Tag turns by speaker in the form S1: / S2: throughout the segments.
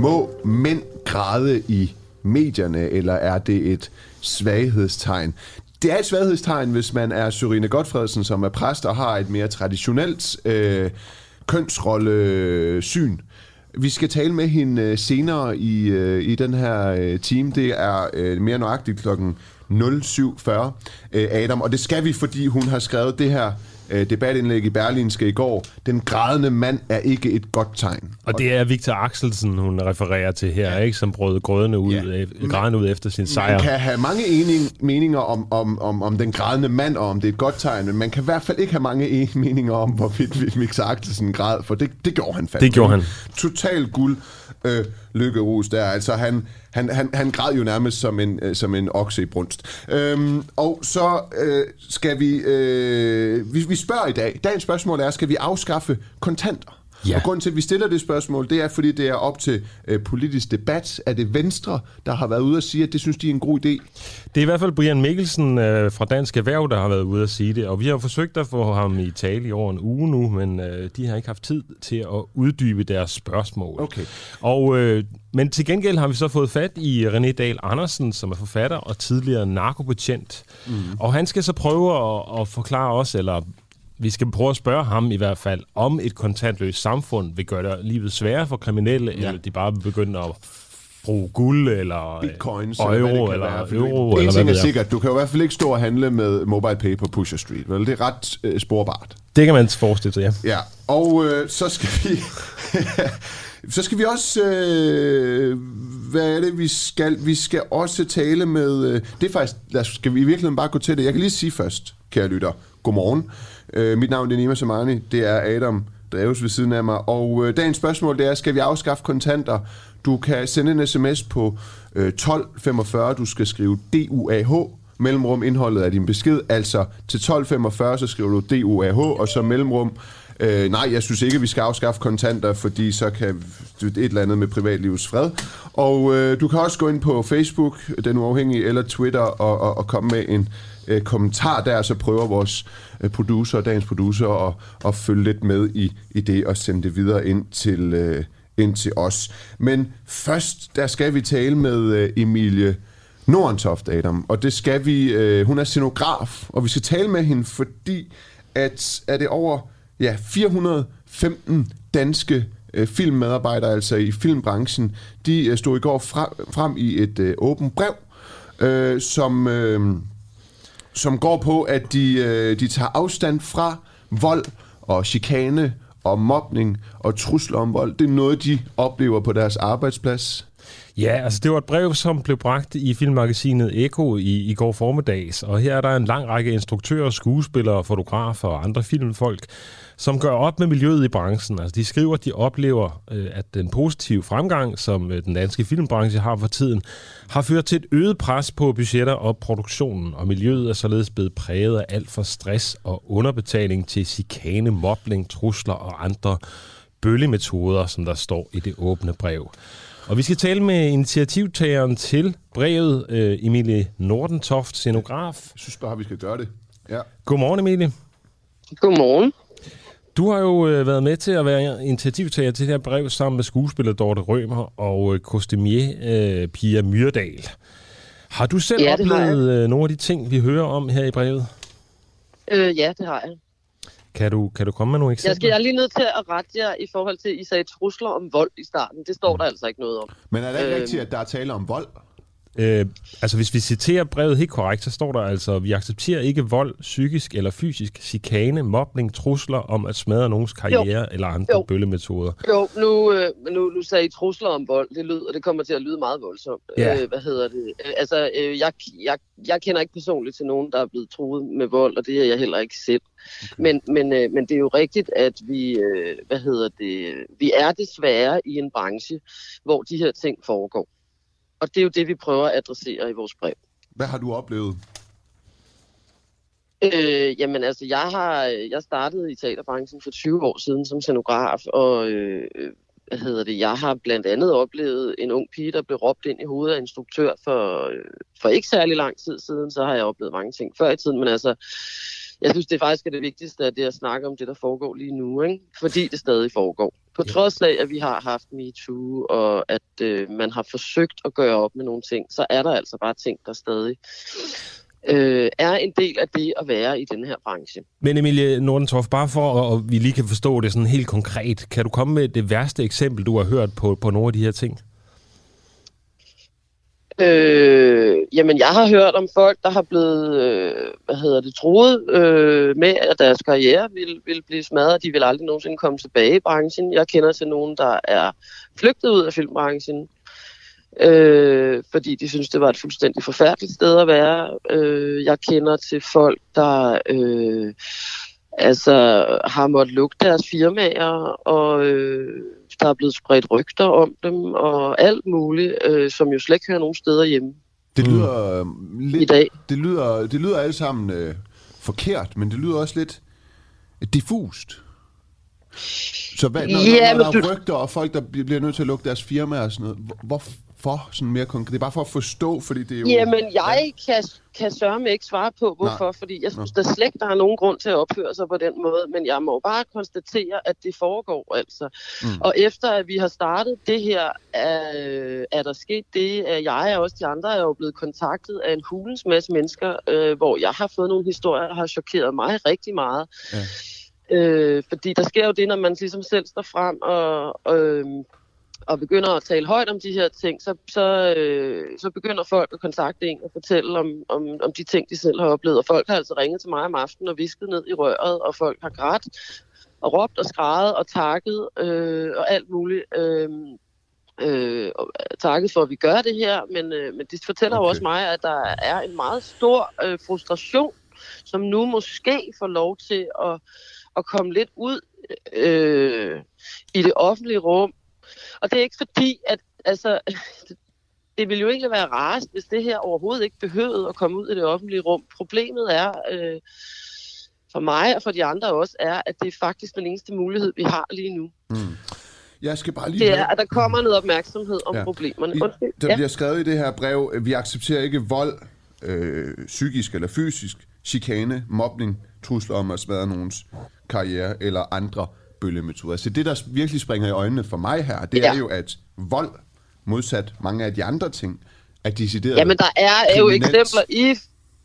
S1: Må mænd græde i medierne, eller er det et svaghedstegn? Det er et svaghedstegn, hvis man er Sørine Godfredsen, som er præst og har et mere traditionelt øh, kønsrollesyn. Vi skal tale med hende øh, senere i, øh, i den her øh, time. Det er øh, mere nøjagtigt klokken 07.40, øh, Adam. Og det skal vi, fordi hun har skrevet det her øh, debatindlæg i Berlinske i går. Den grædende mand er ikke et godt tegn.
S2: Og det er Victor Axelsen, hun refererer til her, ja. ikke, som brød grødende ud, ja. grædende ud efter sin sejr.
S1: Man kan have mange ening, meninger om, om, om, om den grædende mand, og om det er et godt tegn, men man kan i hvert fald ikke have mange meninger om, hvorvidt Victor Axelsen græd, for det, det gjorde han faktisk.
S2: Det gjorde han.
S1: Total guld øh, lykkerus der. Altså han, han, han, han græd jo nærmest som en, øh, som en okse i brunst. Øhm, og så øh, skal vi, øh, vi... Vi spørger i dag. Dagens spørgsmål er, skal vi afskaffe kontanter? Ja. Og grunden til, at vi stiller det spørgsmål, det er, fordi det er op til øh, politisk debat. Er det Venstre, der har været ude at sige, at det synes de er en god idé?
S2: Det er i hvert fald Brian Mikkelsen øh, fra Dansk Erhverv, der har været ude at sige det. Og vi har forsøgt at få ham i tale i over en uge nu, men øh, de har ikke haft tid til at uddybe deres spørgsmål.
S1: Okay.
S2: Og, øh, men til gengæld har vi så fået fat i René Dahl Andersen, som er forfatter og tidligere narkobetjent. Mm. Og han skal så prøve at, at forklare os, eller vi skal prøve at spørge ham i hvert fald, om et kontantløst samfund vil gøre det livet sværere for kriminelle, ja. eller de bare vil begynde at bruge guld, eller
S1: øh, bitcoins,
S2: euro, eller,
S1: eller,
S2: eller euro.
S1: En
S2: eller
S1: ting er sikkert, du kan jo i hvert fald ikke stå og handle med mobile pay på Pusher Street, vel? Det er ret øh, sporbart.
S2: Det kan man forestille sig, ja.
S1: Ja, og øh, så skal vi... så skal vi også... Øh, hvad er det, vi skal? Vi skal også tale med... Øh, det er faktisk... Lad os, skal vi i virkeligheden bare gå til det? Jeg kan lige sige først, kære lytter. Godmorgen. Øh, mit navn er Nima Samani. Det er Adam Dreves ved siden af mig. Og øh, dagens spørgsmål det er, skal vi afskaffe kontanter? Du kan sende en sms på øh, 1245. Du skal skrive DUAH mellemrum indholdet af din besked, altså til 1245, så skriver du DUAH, og så mellemrum, øh, nej, jeg synes ikke, vi skal afskaffe kontanter, fordi så kan et eller andet med privatlivets fred. Og øh, du kan også gå ind på Facebook, Den Uafhængige, eller Twitter, og, og, og komme med en øh, kommentar der, så prøver vores øh, producer, dagens producer, at, at følge lidt med i, i det, og sende det videre ind til, øh, ind til os. Men først, der skal vi tale med øh, Emilie Nordentoft, Adam, og det skal vi, øh, hun er scenograf, og vi skal tale med hende, fordi at er det over ja, 415 danske øh, filmmedarbejdere, altså i filmbranchen, de øh, stod i går frem, frem i et øh, åbent brev, øh, som, øh, som går på, at de, øh, de tager afstand fra vold og chikane og mobning og trusler om vold. Det er noget, de oplever på deres arbejdsplads.
S2: Ja, altså det var et brev, som blev bragt i filmmagasinet Eko i, i går formiddags, og her er der en lang række instruktører, skuespillere, fotografer og andre filmfolk, som gør op med miljøet i branchen. Altså, de skriver, at de oplever, øh, at den positive fremgang, som øh, den danske filmbranche har for tiden, har ført til et øget pres på budgetter og produktionen, og miljøet er således blevet præget af alt for stress og underbetaling til chikane, mobling, trusler og andre bøllemetoder, som der står i det åbne brev. Og vi skal tale med initiativtageren til brevet, øh, Emilie Nordentoft, scenograf.
S1: Jeg synes bare, vi skal gøre det. Ja.
S2: Godmorgen, Emilie.
S3: Godmorgen.
S2: Du har jo øh, været med til at være initiativtager til det her brev sammen med skuespiller Dorte Rømer og øh, kostumier øh, Pia Myrdal. Har du selv
S3: Ja,
S2: oplevet øh, nogle af de ting, vi hører om her i brevet?
S3: Øh, ja, det har jeg.
S2: Kan du, kan du komme med nogle
S3: Jeg, skal,
S2: eksempler?
S3: jeg er lige nødt til at rette jer i forhold til, at I sagde trusler om vold i starten. Det står der altså ikke noget om.
S1: Men er det ikke
S3: Øhm.
S1: rigtigt, at der er tale om vold?
S2: Øh, altså, hvis vi citerer brevet helt korrekt, så står der altså, vi accepterer ikke vold, psykisk eller fysisk, chikane, mobning, trusler om at smadre nogens karriere jo. eller andre
S3: Jo.
S2: bøllemetoder.
S3: Jo, nu, øh, nu, nu sagde I trusler om vold. Det lyder, det kommer til at lyde meget voldsomt.
S2: Ja.
S3: Øh, hvad hedder det? Øh, altså, øh, jeg, jeg, jeg kender ikke personligt til nogen, der er blevet truet med vold, og det er jeg heller ikke selv. Okay. Men, men, øh, men det er jo rigtigt, at vi, øh, hvad hedder det, vi er desværre i en branche, hvor de her ting foregår. Og det er jo det, vi prøver at adressere i vores brev.
S1: Hvad har du oplevet?
S3: Øh, jamen altså, jeg har jeg startede i teaterbranchen for 20 år siden som scenograf, og øh, hvad hedder det, jeg har blandt andet oplevet en ung pige, der blev råbt ind i hovedet af en instruktør for, øh, for ikke særlig lang tid siden. Så har jeg oplevet mange ting før i tiden, men altså, jeg synes, det faktisk er det vigtigste, at det er at snakke om det, der foregår lige nu, ikke? fordi det stadig foregår. På trods af, at vi har haft MeToo, og at øh, man har forsøgt at gøre op med nogle ting, så er der altså bare ting, der stadig øh, er en del af det at være i den her branche.
S2: Men Emilie Nordentorff, bare for at vi lige kan forstå det sådan helt konkret, kan du komme med det værste eksempel, du har hørt på, på nogle af de her ting?
S3: Øh, jamen, jeg har hørt om folk, der har blevet, øh, hvad hedder det, troet øh, med, at deres karriere vil, vil blive smadret. De vil aldrig nogensinde komme tilbage i branchen. Jeg kender til nogen, der er flygtet ud af filmbranchen, øh, fordi de synes, det var et fuldstændig forfærdeligt sted at være. Øh, jeg kender til folk, der øh, altså, har måttet lukke deres firmaer, og øh, der er blevet spredt rygter om dem, og alt muligt, øh, som jo slet ikke hører nogen steder hjemme.
S1: Det lyder
S3: mm.
S1: lidt,
S3: I dag.
S1: Det lyder, det lyder alle sammen øh, forkert, men det lyder også lidt diffust. Så hvad, når,
S3: Ja,
S1: når, når der er
S3: du-
S1: rygter og folk, der bliver bliver nødt til at lukke deres firma og sådan noget, hvor- hvorfor sådan mere konkret? Det er bare for at forstå, fordi det er jo...
S3: Jamen, jeg kan, kan sørge ikke svare på, hvorfor,
S1: Nej.
S3: fordi jeg synes, der slet ikke, der er nogen grund til at opføre sig på den måde, men jeg må bare konstatere, at det foregår altså.
S1: Mm.
S3: Mm. Og efter at vi har startet det her, er, er der sket det, at jeg og også de andre er jo blevet kontaktet af en hulens masse mennesker, øh, hvor jeg har fået nogle historier, der har chokeret mig rigtig meget.
S1: Ja.
S3: Øh, fordi der sker jo det, når man ligesom selv står frem og, øh, og begynder at tale højt om de her ting, så, så, øh, så begynder folk at kontakte en og fortælle om, om, om de ting, de selv har oplevet. Og folk har altså ringet til mig om aftenen og visket ned i røret, og folk har grædt og råbt og skrejet og takket øh, og alt muligt. Øh, øh, takket for, at vi gør det her, men, øh, men det fortæller okay. jo også mig, at der er en meget stor øh, frustration, som nu måske får lov til at, at komme lidt ud øh, i det offentlige rum. Og det er ikke fordi, at altså, det ville jo egentlig være rarest, hvis det her overhovedet ikke behøvede at komme ud i det offentlige rum. Problemet er, øh, for mig og for de andre også, er, at det er faktisk den eneste mulighed, vi har lige nu.
S1: Mm. Jeg skal bare lige
S3: Det er, at der kommer noget opmærksomhed om
S1: Ja.
S3: problemerne.
S1: I-. Der
S3: Ja.
S1: bliver skrevet i det her brev, at vi accepterer ikke vold, øh, psykisk eller fysisk, chikane, mobning, trusler om at smadre nogens karriere eller andre bøllemetoder. Så det, der virkelig springer i øjnene for mig her, det ja. er jo, at vold, modsat mange af de andre ting, er decideret
S3: Jamen, der er jo
S1: kriminelt.
S3: eksempler i...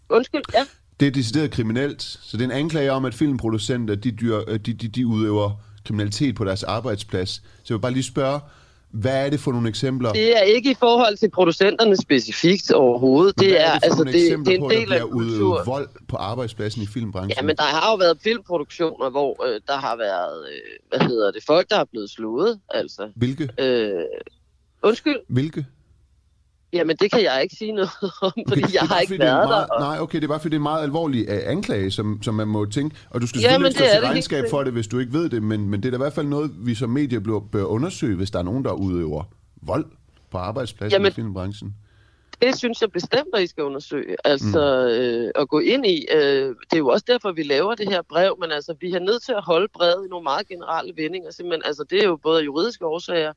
S3: Undskyld, ja.
S1: Det er decideret kriminelt, så det er en anklage om, at filmproducenter de, dyr, øh, de, de, de udøver kriminalitet på deres arbejdsplads. Så jeg vil bare lige spørge, hvad er det for nogle eksempler?
S3: Det er ikke i forhold til producenterne specifikt overhovedet.
S1: Hvad
S3: Det er,
S1: det for
S3: altså, det, det er
S1: på,
S3: en
S1: at
S3: del
S1: der
S3: af kulturen.
S1: vold på arbejdspladsen i filmbranchen?
S3: Ja, men der har jo været filmproduktioner, hvor øh, der har været, øh, hvad hedder det, folk, der er blevet slået, altså.
S1: Hvilke?
S3: Øh, undskyld,
S1: Hvilke?
S3: Jamen det kan jeg ikke sige noget om, fordi
S1: er
S3: jeg har ikke
S1: fordi,
S3: været der.
S1: meget,
S3: Og,
S1: Nej, okay, det er bare fordi, det er en meget alvorlig uh, anklage, som, som man må tænke. Og du skal
S3: Ja,
S1: selvfølgelig stå til regnskab for det, hvis du ikke ved det, men, men det er da i hvert fald noget, vi som medier bør undersøge, hvis der er nogen, der udøver vold på arbejdspladsen
S3: Jamen,
S1: i filmbranchen.
S3: Det synes jeg bestemt, at I skal undersøge. Altså øh, at gå ind i. Øh, det er jo også derfor, vi laver det her brev, men altså vi er nødt til at holde brevet i nogle meget generelle vendinger. Simpelthen, altså det er jo både juridiske årsager,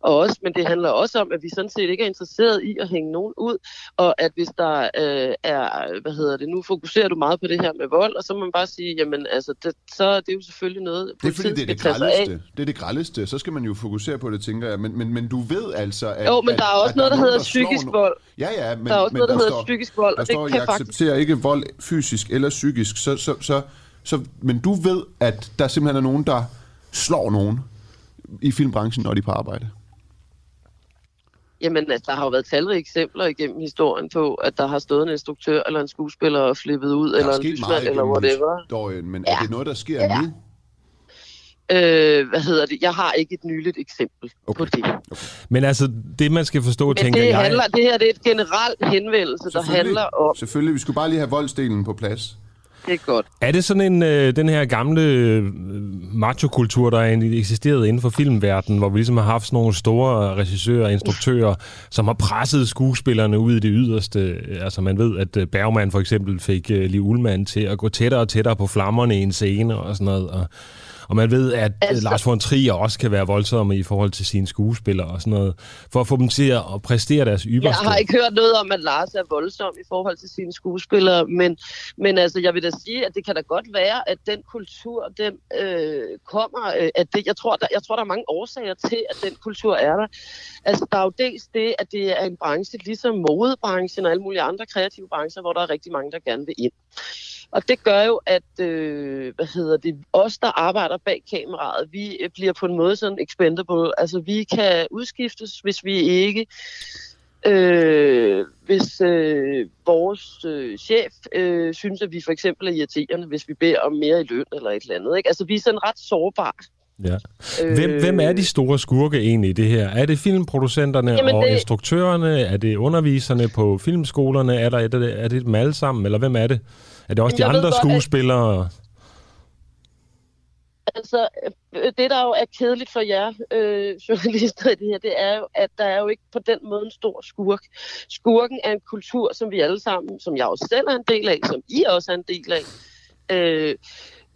S3: og også, men det handler også om, at vi sådan set ikke er interesseret i at hænge nogen ud, og at hvis der øh, er, hvad hedder det, nu fokuserer du meget på det her med vold, og så må man bare sige, jamen altså, det, så er det jo selvfølgelig noget,
S1: Det er fordi, det er det grældeste. Det er det grældeste. Så skal man jo fokusere på det, tænker jeg. Men, men, men du ved altså, at...
S3: Jo, men
S1: at,
S3: der er også
S1: at
S3: noget, der
S1: nogen,
S3: hedder psykisk vold.
S1: Ja, ja, men,
S3: Der er også
S1: men
S3: noget, der hedder
S1: står,
S3: psykisk vold,
S1: Der
S3: og det
S1: står,
S3: kan
S1: jeg
S3: faktisk...
S1: accepterer ikke vold fysisk eller psykisk. Så, så, så, så, men du ved, at der simpelthen er nogen, der slår nogen i filmbranchen, når de er på arbejde.
S3: Jamen, altså, der har jo været talrige eksempler igennem historien på, at der har stået en instruktør eller en skuespiller og flippet ud,
S1: Der
S3: eller
S1: er
S3: en lysmand, eller whatever.
S1: historien, men er
S3: Ja.
S1: det noget, der sker
S3: Ja.
S1: nu?
S3: Øh, hvad hedder det? Jeg har ikke et nyligt eksempel
S1: Okay.
S3: på det.
S2: Men altså, det man skal forstå,
S3: Men
S2: tænker
S3: det,
S2: jeg...
S3: handler, det her det er et generelt henvendelse, der handler om...
S1: Selvfølgelig, vi skulle bare lige have voldsdelen på plads.
S3: Det er godt.
S2: Er det sådan en, øh, den her gamle øh, machokultur, der er eksisteret inden for filmverdenen, hvor vi ligesom har haft sådan nogle store regissører og instruktører, som har presset skuespillerne ud i det yderste? Altså man ved, at øh, Bergman for eksempel fik øh, Liv Ullmann til at gå tættere og tættere på flammerne i en scene og sådan noget. Og, Og man ved, at altså, Lars von Trier også kan være voldsom i forhold til sine skuespillere og sådan noget, for at få dem til at præstere deres ypperste.
S3: Jeg har ikke hørt noget om, at Lars er voldsom i forhold til sine skuespillere, men, men altså, jeg vil da sige, at det kan da godt være, at den kultur, den øh, kommer, øh, at det, jeg, tror, der, jeg tror, der er mange årsager til, at den kultur er der. Altså, der er jo dels det, at det er en branche, ligesom modebranchen og alle mulige andre kreative brancher, hvor der er rigtig mange, der gerne vil ind. Og det gør jo, at øh, hvad hedder det, os, der arbejder bag kameraet, vi øh, bliver på en måde sådan expendable. Altså, vi kan udskiftes, hvis vi ikke Øh, hvis øh, vores øh, chef øh, synes, at vi for eksempel er irriterende, hvis vi beder om mere i løn eller et eller andet. Ikke? Altså, vi er sådan ret sårbare.
S2: Ja. Hvem, øh, hvem er de store skurke egentlig i det her? Er det filmproducenterne Jamen og det... instruktørerne? Er det underviserne på filmskolerne? Er, der, er, det, er det dem alle sammen? Eller hvem er det? Er det også Jamen, de andre godt, skuespillere? At...
S3: Altså, øh, det der jo er kedeligt for jer øh, journalister i det her, det er jo, at der er jo ikke på den måde en stor skurk. Skurken er en kultur, som vi alle sammen, som jeg også selv er en del af, som I også er en del af. Øh,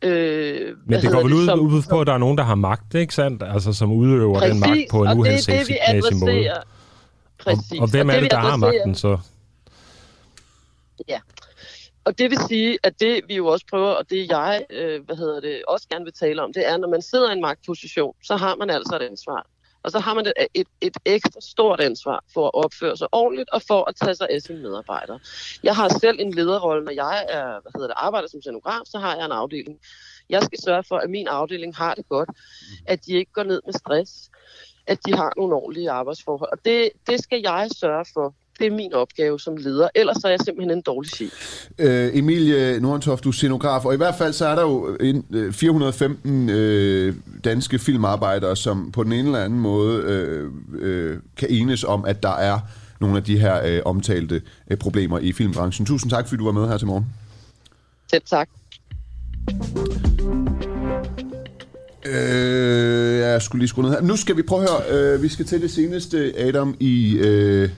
S2: Øh, Men det går vel ud, som, ud på, at der er nogen, der har magt, ikke sandt? Altså, som udøver præcis, den magt på en uhensigtsmæssig måde. Præcis. Og, og hvem og er det, der har magten så?
S3: Ja, og det vil sige, at det vi jo også prøver, og det jeg øh, hvad hedder det, også gerne vil tale om, det er, når man sidder i en magtposition, så har man altså et ansvar. Og så har man et, et, et ekstra stort ansvar for at opføre sig ordentligt og for at tage sig af sine medarbejdere. Jeg har selv en lederrolle, når jeg er, hvad hedder det, arbejder som scenograf, så har jeg en afdeling. Jeg skal sørge for, at min afdeling har det godt, at de ikke går ned med stress, at de har nogle ordentlige arbejdsforhold. Og det, det skal jeg sørge for det er min opgave som leder. Ellers er jeg simpelthen en dårlig chef.
S1: Øh, Emilie Nordentoft, du er scenograf, og i hvert fald så er der jo en, 415 øh, øh, danske filmarbejdere, som på den ene eller anden måde øh, øh, kan enes om, at der er nogle af de her øh, omtalte øh, problemer i filmbranchen. Tusind tak, fordi du var med her til morgen.
S3: Selv tak.
S1: Øh, jeg skulle lige skrue ned her. Nu skal vi prøve at høre, øh, vi skal til det seneste, Adam, i... Øh,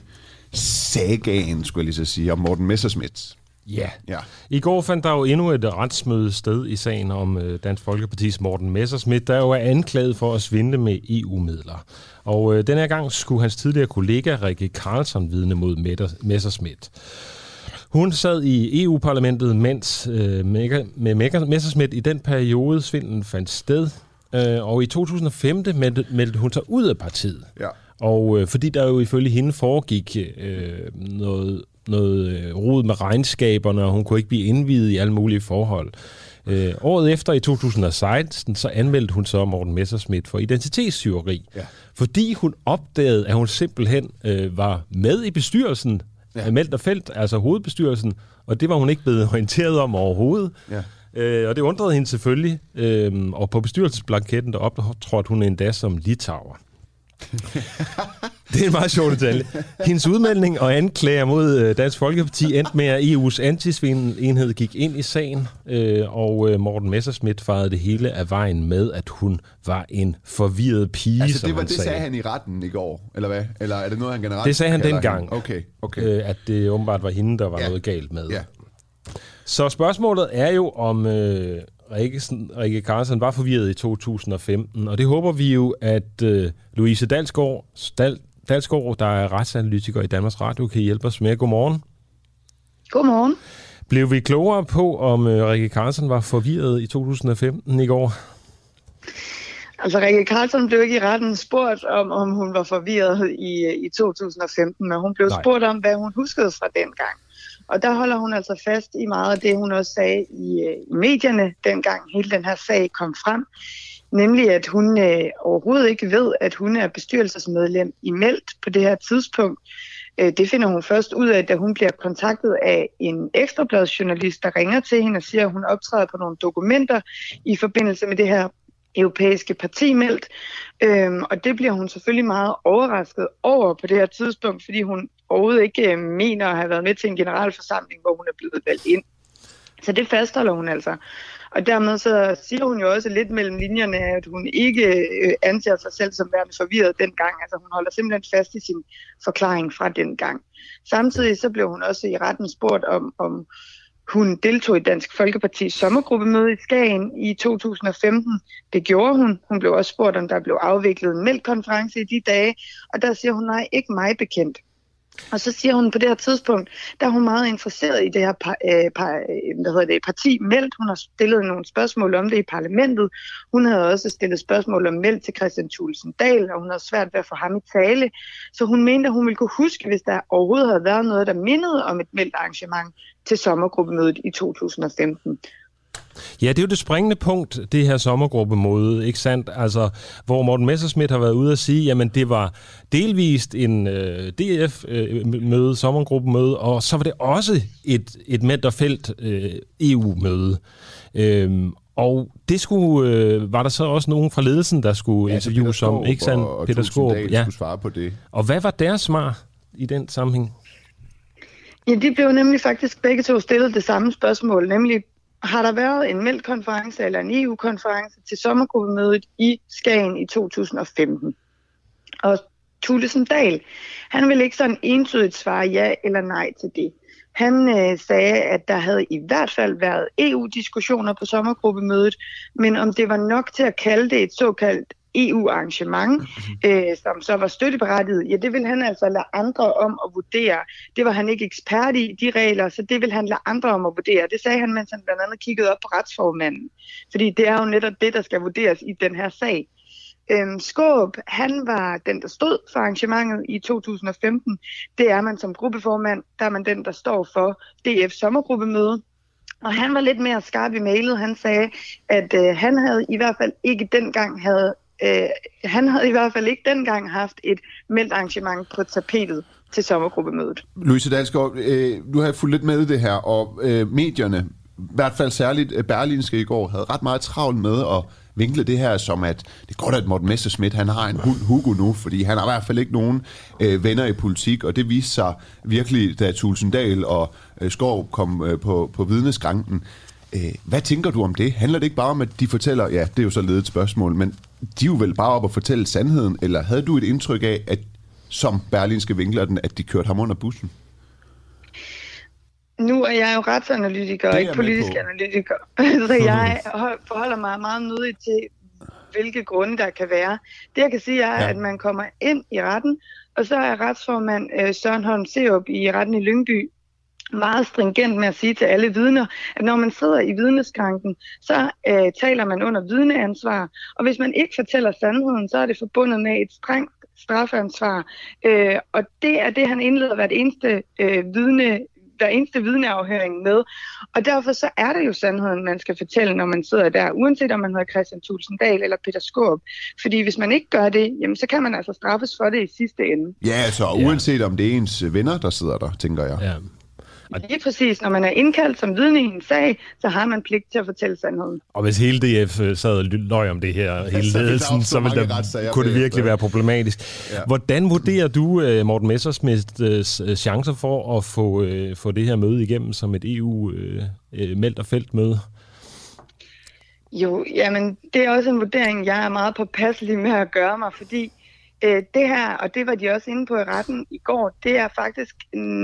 S1: sagaen, skulle jeg lige så sige, om Morten Messerschmidt.
S2: Ja. ja. I går fandt der jo endnu et retsmøde sted i sagen om øh, Dansk Folkepartis Morten Messerschmidt, der jo er anklaget for at svindle med EU-midler. Og øh, den her gang skulle hans tidligere kollega Rikke Karlsson vidne mod Messerschmidt. Hun sad i EU-parlamentet, mens øh, med Messerschmidt i den periode svindlen fandt sted. Øh, og i 2015 meldte, meldte hun sig ud af partiet. Ja. Og øh, fordi der jo ifølge hende foregik øh, noget, noget øh, rod med regnskaberne, og hun kunne ikke blive indvidet i alle mulige forhold. Øh, året efter, i 2016, så anmeldte hun så Morten Messerschmidt for identitetstyveri. Ja. Fordi hun opdagede, at hun simpelthen øh, var med i bestyrelsen ja. af Meldt Felt, altså hovedbestyrelsen, og det var hun ikke blevet orienteret om overhovedet. Ja. Øh, og det undrede hende selvfølgelig. Øh, og på bestyrelsesblanketten, der optrådte hun endda som litauer. Det er en meget sjov detalje. Hendes udmelding og anklager mod øh, Dansk Folkeparti endte med, at EU's antisvinenhed gik ind i sagen, øh, og øh, Morten Messerschmidt farede det hele af vejen med, at hun var en forvirret pige,
S1: altså, det,
S2: var,
S1: det sagde. sagde han i retten i går, eller hvad? Eller er det noget, han generelt
S2: Det sagde han dengang,
S1: okay, okay.
S2: at det åbenbart var hende, der var ja. noget galt med. Ja. Så spørgsmålet er jo, om øh, Rikke, Rikke Carlsen var forvirret i 2015, og det håber vi jo, at øh, Louise Dalsgaard, Dal, Dalsgaard, der er retsanalytiker i Danmarks Radio, kan hjælpe os med. Godmorgen.
S4: Godmorgen.
S2: Blev vi klogere på, om øh, Rikke Carlsen var forvirret i 2015 i går?
S4: Altså, Rikke Carlsen blev ikke i retten spurgt om, om hun var forvirret i, i 2015, men hun blev Nej. spurgt om, hvad hun huskede fra den gang. Og der holder hun altså fast i meget af det, hun også sagde i, øh, i medierne, dengang hele den her sag kom frem. Nemlig, at hun øh, overhovedet ikke ved, at hun er bestyrelsesmedlem i Meldt på det her tidspunkt. Øh, det finder hun først ud af, da hun bliver kontaktet af en ekstrabladsjournalist, der ringer til hende og siger, at hun optræder på nogle dokumenter i forbindelse med det her europæiske partimeldt. Øhm, og det bliver hun selvfølgelig meget overrasket over på det her tidspunkt, fordi hun overhovedet ikke øh, mener at have været med til en generalforsamling, hvor hun er blevet valgt ind. Så det fastholder hun altså. Og dermed så siger hun jo også lidt mellem linjerne, at hun ikke øh, anser sig selv som værende forvirret dengang. Altså hun holder simpelthen fast i sin forklaring fra den gang. Samtidig så blev hun også i retten spurgt om, om hun deltog i Dansk Folkepartis sommergruppemøde i Skagen i 2015. Det gjorde hun. Hun blev også spurgt, om der blev afviklet en mælkkonference i de dage, og der siger hun, nej, ikke mig bekendt. Og så siger hun på det her tidspunkt, der er hun meget interesseret i det her par, øh, par, øh, hvad hedder det, parti Meldt. Hun har stillet nogle spørgsmål om det i parlamentet. Hun havde også stillet spørgsmål om Meldt til Christian Thulesen Dahl, og hun har svært ved at få ham i tale. Så hun mente, at hun ville kunne huske, hvis der overhovedet havde været noget, der mindede om et Meldt arrangement til sommergruppemødet i 2015.
S2: Ja, det er jo det springende punkt, det her sommergruppemøde, ikke sandt? Altså, hvor Morten Messerschmidt har været ude at sige, jamen det var delvist en øh, DF-møde, øh, sommergruppemøde, og så var det også et, et Menterfelt øh, EU-møde. Øhm, og det skulle, øh, var der så også nogen fra ledelsen, der skulle ja, interviews om, ikke sandt?
S1: Og, og Peter Skåb, ja. skulle svare på det.
S2: Og hvad var deres svar i den sammenhæng?
S4: Ja, de blev nemlig faktisk begge to stillet det samme spørgsmål, nemlig har der været en meldkonference eller en EU-konference til sommergruppemødet i Skagen i 2015. Og Thulesen Dahl, han ville ikke sådan entydigt svare ja eller nej til det. Han øh, sagde, at der havde i hvert fald været EU-diskussioner på sommergruppemødet, men om det var nok til at kalde det et såkaldt EU-arrangement, mhm. øh, som så var støtteberettiget, ja, det vil han altså lade andre om at vurdere. Det var han ikke ekspert i, de regler, så det vil han lade andre om at vurdere. Det sagde han, mens han blandt andet kiggede op på retsformanden. Fordi det er jo netop det, der skal vurderes i den her sag. Øhm, Skåb, han var den, der stod for arrangementet i 2015. Det er man som gruppeformand, der er man den, der står for DF sommergruppemøde. Og han var lidt mere skarp i mailet. Han sagde, at øh, han havde i hvert fald ikke dengang havde øh, han havde i hvert fald ikke dengang haft et meldt arrangement på tapetet til sommergruppemødet.
S1: Louise Dalsgaard, øh, nu har jeg fulgt lidt med i det her, og øh, medierne, i hvert fald særligt øh, Berlinske i går, havde ret meget travlt med at vinkle det her som, at det er godt, at Morten Messerschmidt han har en hund Hugo nu, fordi han har i hvert fald ikke nogen øh, venner i politik, og det viste sig virkelig, da Tulsendal og øh, Skov kom øh, på, på vidneskranken. Øh, hvad tænker du om det? Handler det ikke bare om, at de fortæller, ja, det er jo så ledet spørgsmål, men de er jo vel bare op og fortælle sandheden, eller havde du et indtryk af, at som Berlinske vinkler den, at de kørte ham under bussen?
S4: Nu er jeg jo retsanalytiker, og ikke politisk analytiker, så jeg forholder mig meget nødigt til, hvilke grunde der kan være. Det jeg kan sige er, ja. at man kommer ind i retten, og så er retsformand øh, Søren Holm Seup i retten i Lyngby meget stringent med at sige til alle vidner, at når man sidder i vidneskranken, så øh, taler man under vidneansvar, og hvis man ikke fortæller sandheden, så er det forbundet med et strengt straffansvar. Øh, og det er det, han indleder hvert eneste øh, vidne hver eneste vidneafhøring med. Og derfor så er det jo sandheden, man skal fortælle, når man sidder der, uanset om man hedder Christian Tulsendal eller Peter Skåb. Fordi hvis man ikke gør det, jamen, så kan man altså straffes for det i sidste ende.
S1: Ja, altså uanset om det er ens venner, der sidder der, tænker jeg. Ja.
S4: Og lige præcis, når man er indkaldt som vidne i en sag, så har man pligt til at fortælle sandheden.
S2: Og hvis hele DF øh, sad og løg om det her, hele ledelsen, så ville der, kunne det virkelig være problematisk. Ja. Hvordan vurderer du, øh, Morten Messersmiths øh, chancer for at få, få det her møde igennem som et EU-meldt og feltmøde?
S4: Jo, jamen, det er også en vurdering, jeg er meget påpasselig med at gøre mig, fordi Øh, det her, og det var de også inde på i retten i går, det er faktisk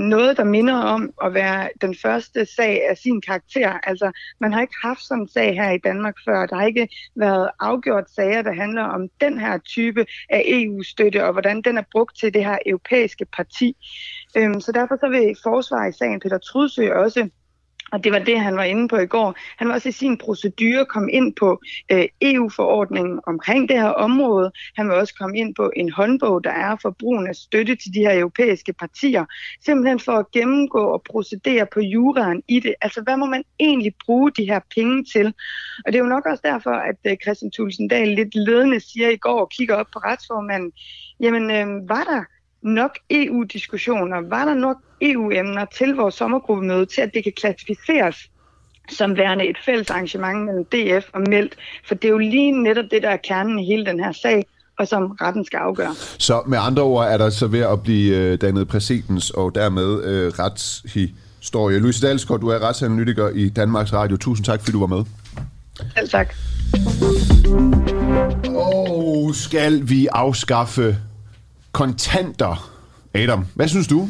S4: noget, der minder om at være den første sag af sin karakter. Altså, man har ikke haft sådan en sag her i Danmark før. Der har ikke været afgjort sager, der handler om den her type af EU-støtte, og hvordan den er brugt til det her europæiske parti. Øhm, så derfor så vil forsvar i sagen Peter Trudsø også og det var det, han var inde på i går. Han var også i sin procedure kom ind på øh, EU-forordningen omkring det her område. Han vil også komme ind på en håndbog, der er for brugen af støtte til de her europæiske partier. Simpelthen for at gennemgå og procedere på juraen i det. Altså, hvad må man egentlig bruge de her penge til? Og det er jo nok også derfor, at øh, Christian Tulsendal lidt ledende siger i går og kigger op på retsformanden, jamen, øh, var der nok EU-diskussioner? Var der nok EU-emner til vores sommergruppemøde til, at det kan klassificeres som værende et fælles arrangement mellem DF og Meldt? For det er jo lige netop det, der er kernen i hele den her sag, og som retten skal afgøre.
S1: Så med andre ord er der så ved at blive øh, dannet præcedens og dermed øh, retshistorie. Louise Dalsgaard, du er retsanalytiker i Danmarks Radio. Tusind tak, fordi du var med.
S4: Selv tak.
S1: Og skal vi afskaffe kontanter. Adam, hvad synes du?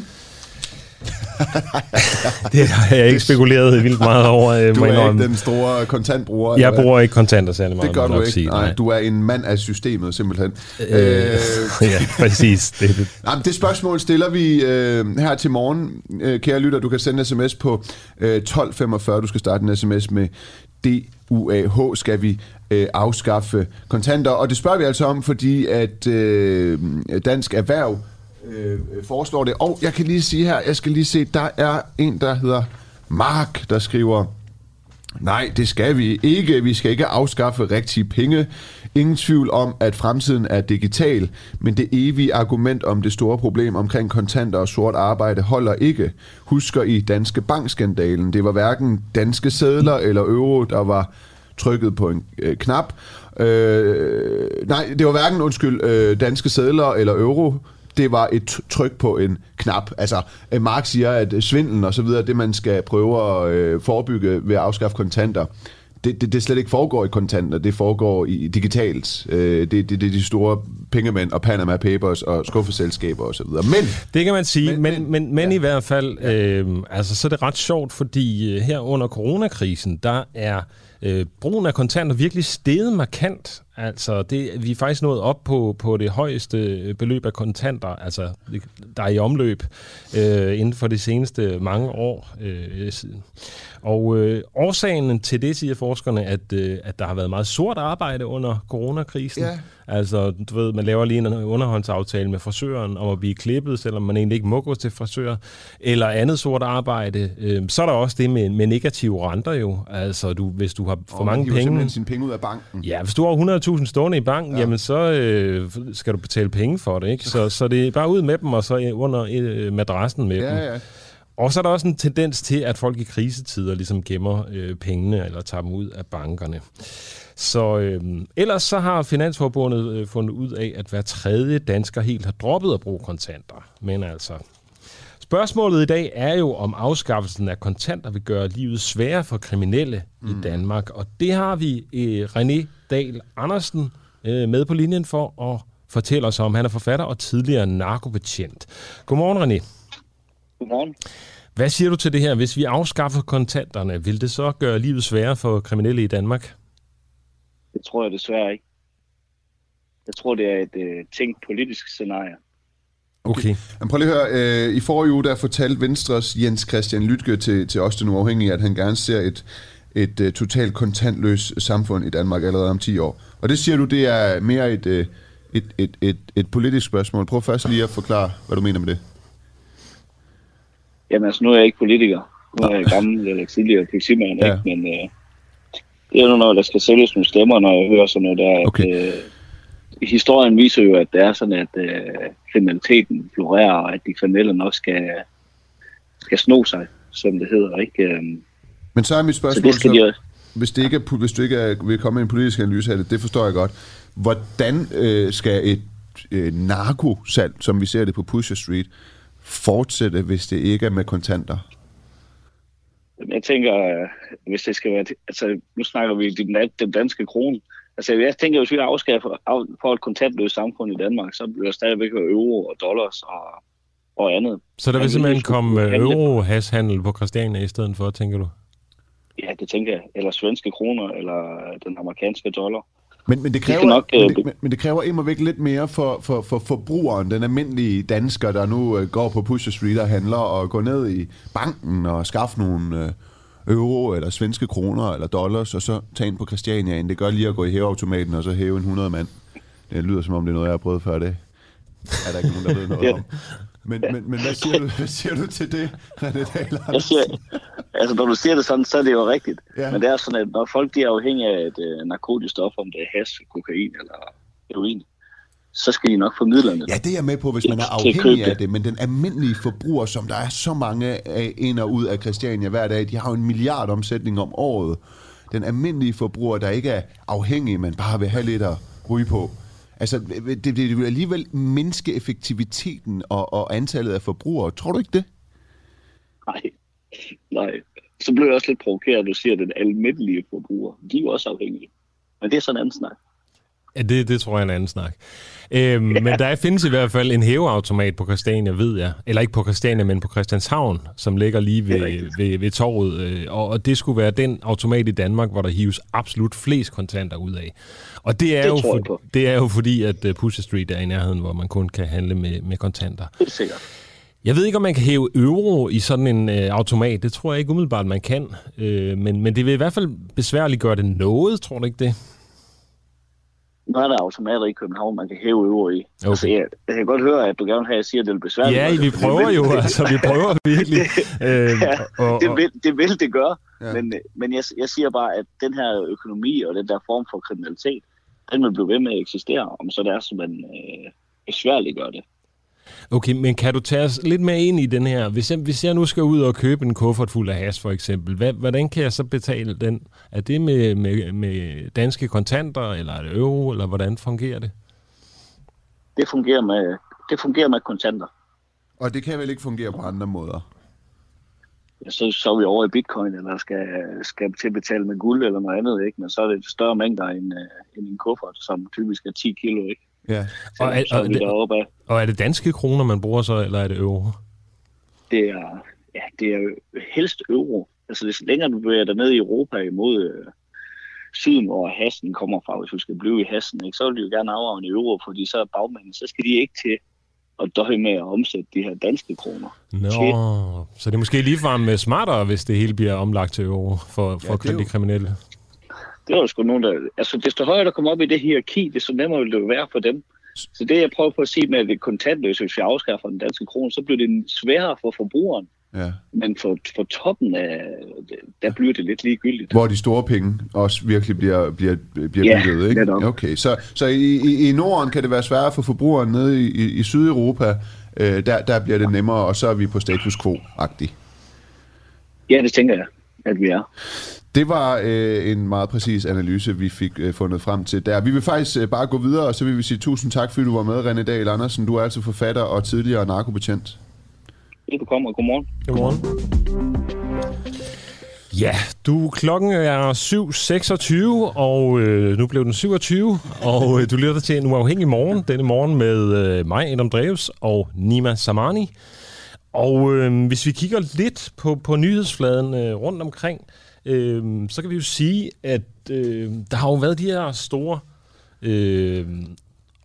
S2: det har jeg ikke spekuleret vildt meget over.
S1: Øh, du er ikke den store kontantbruger?
S2: Jeg bruger ikke kontanter særlig meget.
S1: Det gør du ikke. Sige. Nej, du er en mand af systemet, simpelthen.
S2: Øh, øh. ja, præcis.
S1: Det, det. Jamen, det spørgsmål stiller vi øh, her til morgen. Øh, kære lytter, du kan sende sms på øh, 1245. Du skal starte en sms med DUAH. Skal vi øh, afskaffe kontanter? Og det spørger vi altså om, fordi at øh, Dansk Erhverv øh, foreslår det. Og jeg kan lige sige her, jeg skal lige se, der er en, der hedder Mark, der skriver, nej, det skal vi ikke. Vi skal ikke afskaffe rigtige penge. Ingen tvivl om, at fremtiden er digital, men det evige argument om det store problem omkring kontanter og sort arbejde holder ikke. Husker I Danske Bankskandalen? Det var hverken danske sædler eller euro, der var trykket på en øh, knap. Øh, nej, det var hverken, undskyld, øh, danske sædler eller euro, det var et tryk på en knap. Altså, øh, Mark siger, at svindlen og så videre, det man skal prøve at øh, forebygge ved at afskaffe kontanter, det, det, det slet ikke foregår i kontanter, det foregår i digitalt. Øh, det, det, det er de store pengemænd og Panama Papers og skuffeselskaber osv. Men
S2: det kan man sige, men, men, men, men ja. i hvert fald, øh, altså, så er det ret sjovt, fordi øh, her under coronakrisen, der er øh, brugen af kontanter virkelig steget markant. Altså, det, vi er faktisk nået op på, på det højeste beløb af kontanter, altså, der er i omløb øh, inden for de seneste mange år. Øh, og øh, årsagen til det, siger forskerne, at, øh, at der har været meget sort arbejde under coronakrisen. Ja. Altså, du ved, man laver lige en underhåndsaftale med frisøren om at blive klippet, selvom man egentlig ikke må gå til frisør, eller andet sort arbejde. Øh, så er der også det med, med negative renter jo. Altså, du, hvis du har for
S1: og
S2: mange penge...
S1: simpelthen sine penge ud af banken.
S2: Ja, hvis du har 100.000 stående i banken, ja. jamen så øh, skal du betale penge for det, ikke? Så, så det er bare ud med dem, og så under øh, madrassen med ja, dem. Ja. Og så er der også en tendens til, at folk i krisetider ligesom gemmer øh, pengene eller tager dem ud af bankerne. Så øh, ellers så har Finansforbundet øh, fundet ud af, at hver tredje dansker helt har droppet at bruge kontanter. Men altså, spørgsmålet i dag er jo, om afskaffelsen af kontanter vil gøre livet sværere for kriminelle mm. i Danmark. Og det har vi øh, René Dahl Andersen øh, med på linjen for at fortælle os om. Han er forfatter og tidligere narkobetjent. Godmorgen, René.
S5: Godmorgen.
S2: Hvad siger du til det her? Hvis vi afskaffer kontanterne, vil det så gøre livet sværere for kriminelle i Danmark?
S5: Det tror jeg desværre ikke. Jeg tror, det er et uh, tænkt politisk scenarie.
S1: Okay. Men prøv lige at høre. Øh, I forrige uge, der fortalte Venstres Jens Christian Lytke til, til os, den uafhængige, at han gerne ser et, et uh, totalt kontantløst samfund i Danmark allerede om 10 år. Og det siger du, det er mere et, uh, et, et, et, et politisk spørgsmål. Prøv først lige at forklare, hvad du mener med det.
S5: Jamen altså, nu er jeg ikke politiker. Nu er jeg gammel eller tidligere politimand, ja. ikke? Men øh, det er jo når der skal sælges nogle stemmer, når jeg hører sådan noget der. Okay. At, øh, historien viser jo, at det er sådan, at øh, kriminaliteten florerer, og at de kriminelle nok skal, skal sno sig, som det hedder, ikke? Øh,
S1: Men så er mit spørgsmål, så, det så, de, hvis, det ikke er, hvis du ikke er, vil komme med en politisk analyse af det, det forstår jeg godt. Hvordan øh, skal et øh, narkosalg, som vi ser det på Pusher Street, fortsætte, hvis det ikke er med kontanter?
S5: Jeg tænker, øh, hvis det skal være... Altså, nu snakker vi den, den danske krone. Altså, jeg tænker, hvis vi afskaffer for et kontantløst samfund i Danmark, så bliver der stadigvæk euro og dollars og, og andet.
S2: Så der vil simpelthen komme øh, euro-hashandel på Christiania i stedet for, tænker du?
S5: Ja, det tænker jeg. Eller svenske kroner, eller den amerikanske dollar.
S1: Men, men, det kræver, nok, men, det, men det kræver immer væk lidt mere for, for, for forbrugeren, den almindelige dansker, der nu går på Pusher Street og handler, og går ned i banken og skaffer nogle uh, euro eller svenske kroner eller dollars, og så tage ind på Christiania. Det gør lige at gå i hæveautomaten og så hæve en 100 mand. Det lyder som om, det er noget, jeg har prøvet før det. Er der ikke nogen, der ved noget om? Men, men, men hvad, siger du, hvad siger du til det, René Dahl?
S5: Jeg siger, altså, når du siger det sådan, så er det jo rigtigt. Ja. Men det er sådan, at når folk de er afhængige af et uh, narkotisk stof, om det er hash, kokain eller heroin, så skal de nok få midlerne.
S1: Ja, det er jeg med på, hvis man er afhængig af det. Men den almindelige forbruger, som der er så mange af ind og ud af Christiania hver dag, de har jo en milliard omsætning om året. Den almindelige forbruger, der ikke er afhængig, men bare vil have lidt at ryge på, Altså, det, det vil alligevel mindske effektiviteten og, og antallet af forbrugere. Tror du ikke det?
S5: Nej, nej. Så bliver jeg også lidt provokeret, at du siger, at den almindelige forbruger, de er jo også afhængige. Men det er sådan en anden snak.
S2: Ja, det, det tror jeg er en anden snak. Øhm, ja. Men der findes i hvert fald en hæveautomat på Christiania, ved jeg. Eller ikke på Christiania, men på Christianshavn, som ligger lige ved, ved, ved torvet. Øh, og, og det skulle være den automat i Danmark, hvor der hives absolut flest kontanter ud af. Og det er, det jo, for, det er jo fordi, at uh, Pusher Street er i nærheden, hvor man kun kan handle med, med kontanter.
S5: Det er sikkert.
S2: Jeg ved ikke, om man kan hæve euro i sådan en øh, automat. Det tror jeg ikke umiddelbart, man kan. Øh, men, men det vil i hvert fald besværligt gøre det noget, tror du ikke det?
S5: Nu er der automater i København, man kan hæve euro i. Okay. Altså, jeg, jeg kan godt høre, at du gerne vil have, at jeg siger, at det er besværligt.
S2: Ja, vi prøver jo, altså. Vi prøver virkelig.
S5: øh, ja, og, det, vil, det vil det gøre. Ja. Men, men jeg, jeg siger bare, at den her økonomi og den der form for kriminalitet, den vil blive ved med at eksistere, om så det er, som man øh, besværligt gør det.
S2: Okay, men kan du tage os lidt med ind i den her? Hvis jeg, hvis jeg nu skal ud og købe en kuffert fuld af has, for eksempel, hvad, hvordan kan jeg så betale den? Er det med, med, med danske kontanter, eller er det euro, eller hvordan fungerer det?
S5: Det fungerer med, det fungerer med kontanter.
S1: Og det kan vel ikke fungere på andre måder?
S5: Ja, så, så er vi over i bitcoin, eller skal, skal til at betale med guld eller noget andet, ikke? Men så er det større mængder end, uh, end en kuffert, som typisk er 10 kilo, ikke?
S2: Ja. Så, og, er, så er og, det, og er det danske kroner, man bruger så, eller er det euro?
S5: Det er, ja, det er helst euro. Altså, det længere du bevæger dig ned i Europa imod øh, syden, hvor hassen kommer fra, hvis du skal blive i hassen, ikke, så vil de jo gerne afrave en euro, fordi så er bagmændene, så skal de ikke til at døje med at omsætte de her danske kroner.
S2: Nå, til. så det er måske ligefrem smartere, hvis det hele bliver omlagt til euro for, for ja, de kriminelle.
S5: Det er jo sgu nogen, der... Altså, desto højere der kommer op i det hierarki, desto nemmere vil det jo være for dem. Så det, jeg prøver på at sige med, at det kontantløse, hvis vi afskaffer den danske krone, så bliver det sværere for forbrugeren. Ja. Men for, for toppen af, der bliver det lidt ligegyldigt.
S1: Hvor de store penge også virkelig bliver, bliver, bliver ja, bygget, ikke? Netop. Okay, så, så i, i, Norden kan det være sværere for forbrugeren nede i, i, i Sydeuropa, øh, der, der bliver det nemmere, og så er vi på status quo-agtigt.
S5: Ja, det tænker jeg, at vi er.
S1: Det var øh, en meget præcis analyse, vi fik øh, fundet frem til der. Vi vil faktisk øh, bare gå videre, og så vil vi sige tusind tak, fordi du var med, René Dahl Andersen. Du er altså forfatter og tidligere narkobetjent.
S5: Velbekomme, og godmorgen.
S2: Godmorgen. Ja, du klokken er 7.26, og øh, nu blev den 27, og øh, du lytter til en uafhængig morgen, denne morgen med øh, mig, Adam Dreves, og Nima Samani. Og øh, hvis vi kigger lidt på, på nyhedsfladen øh, rundt omkring, øh, øh, så kan vi jo sige, at øh, der har jo været de her store øh,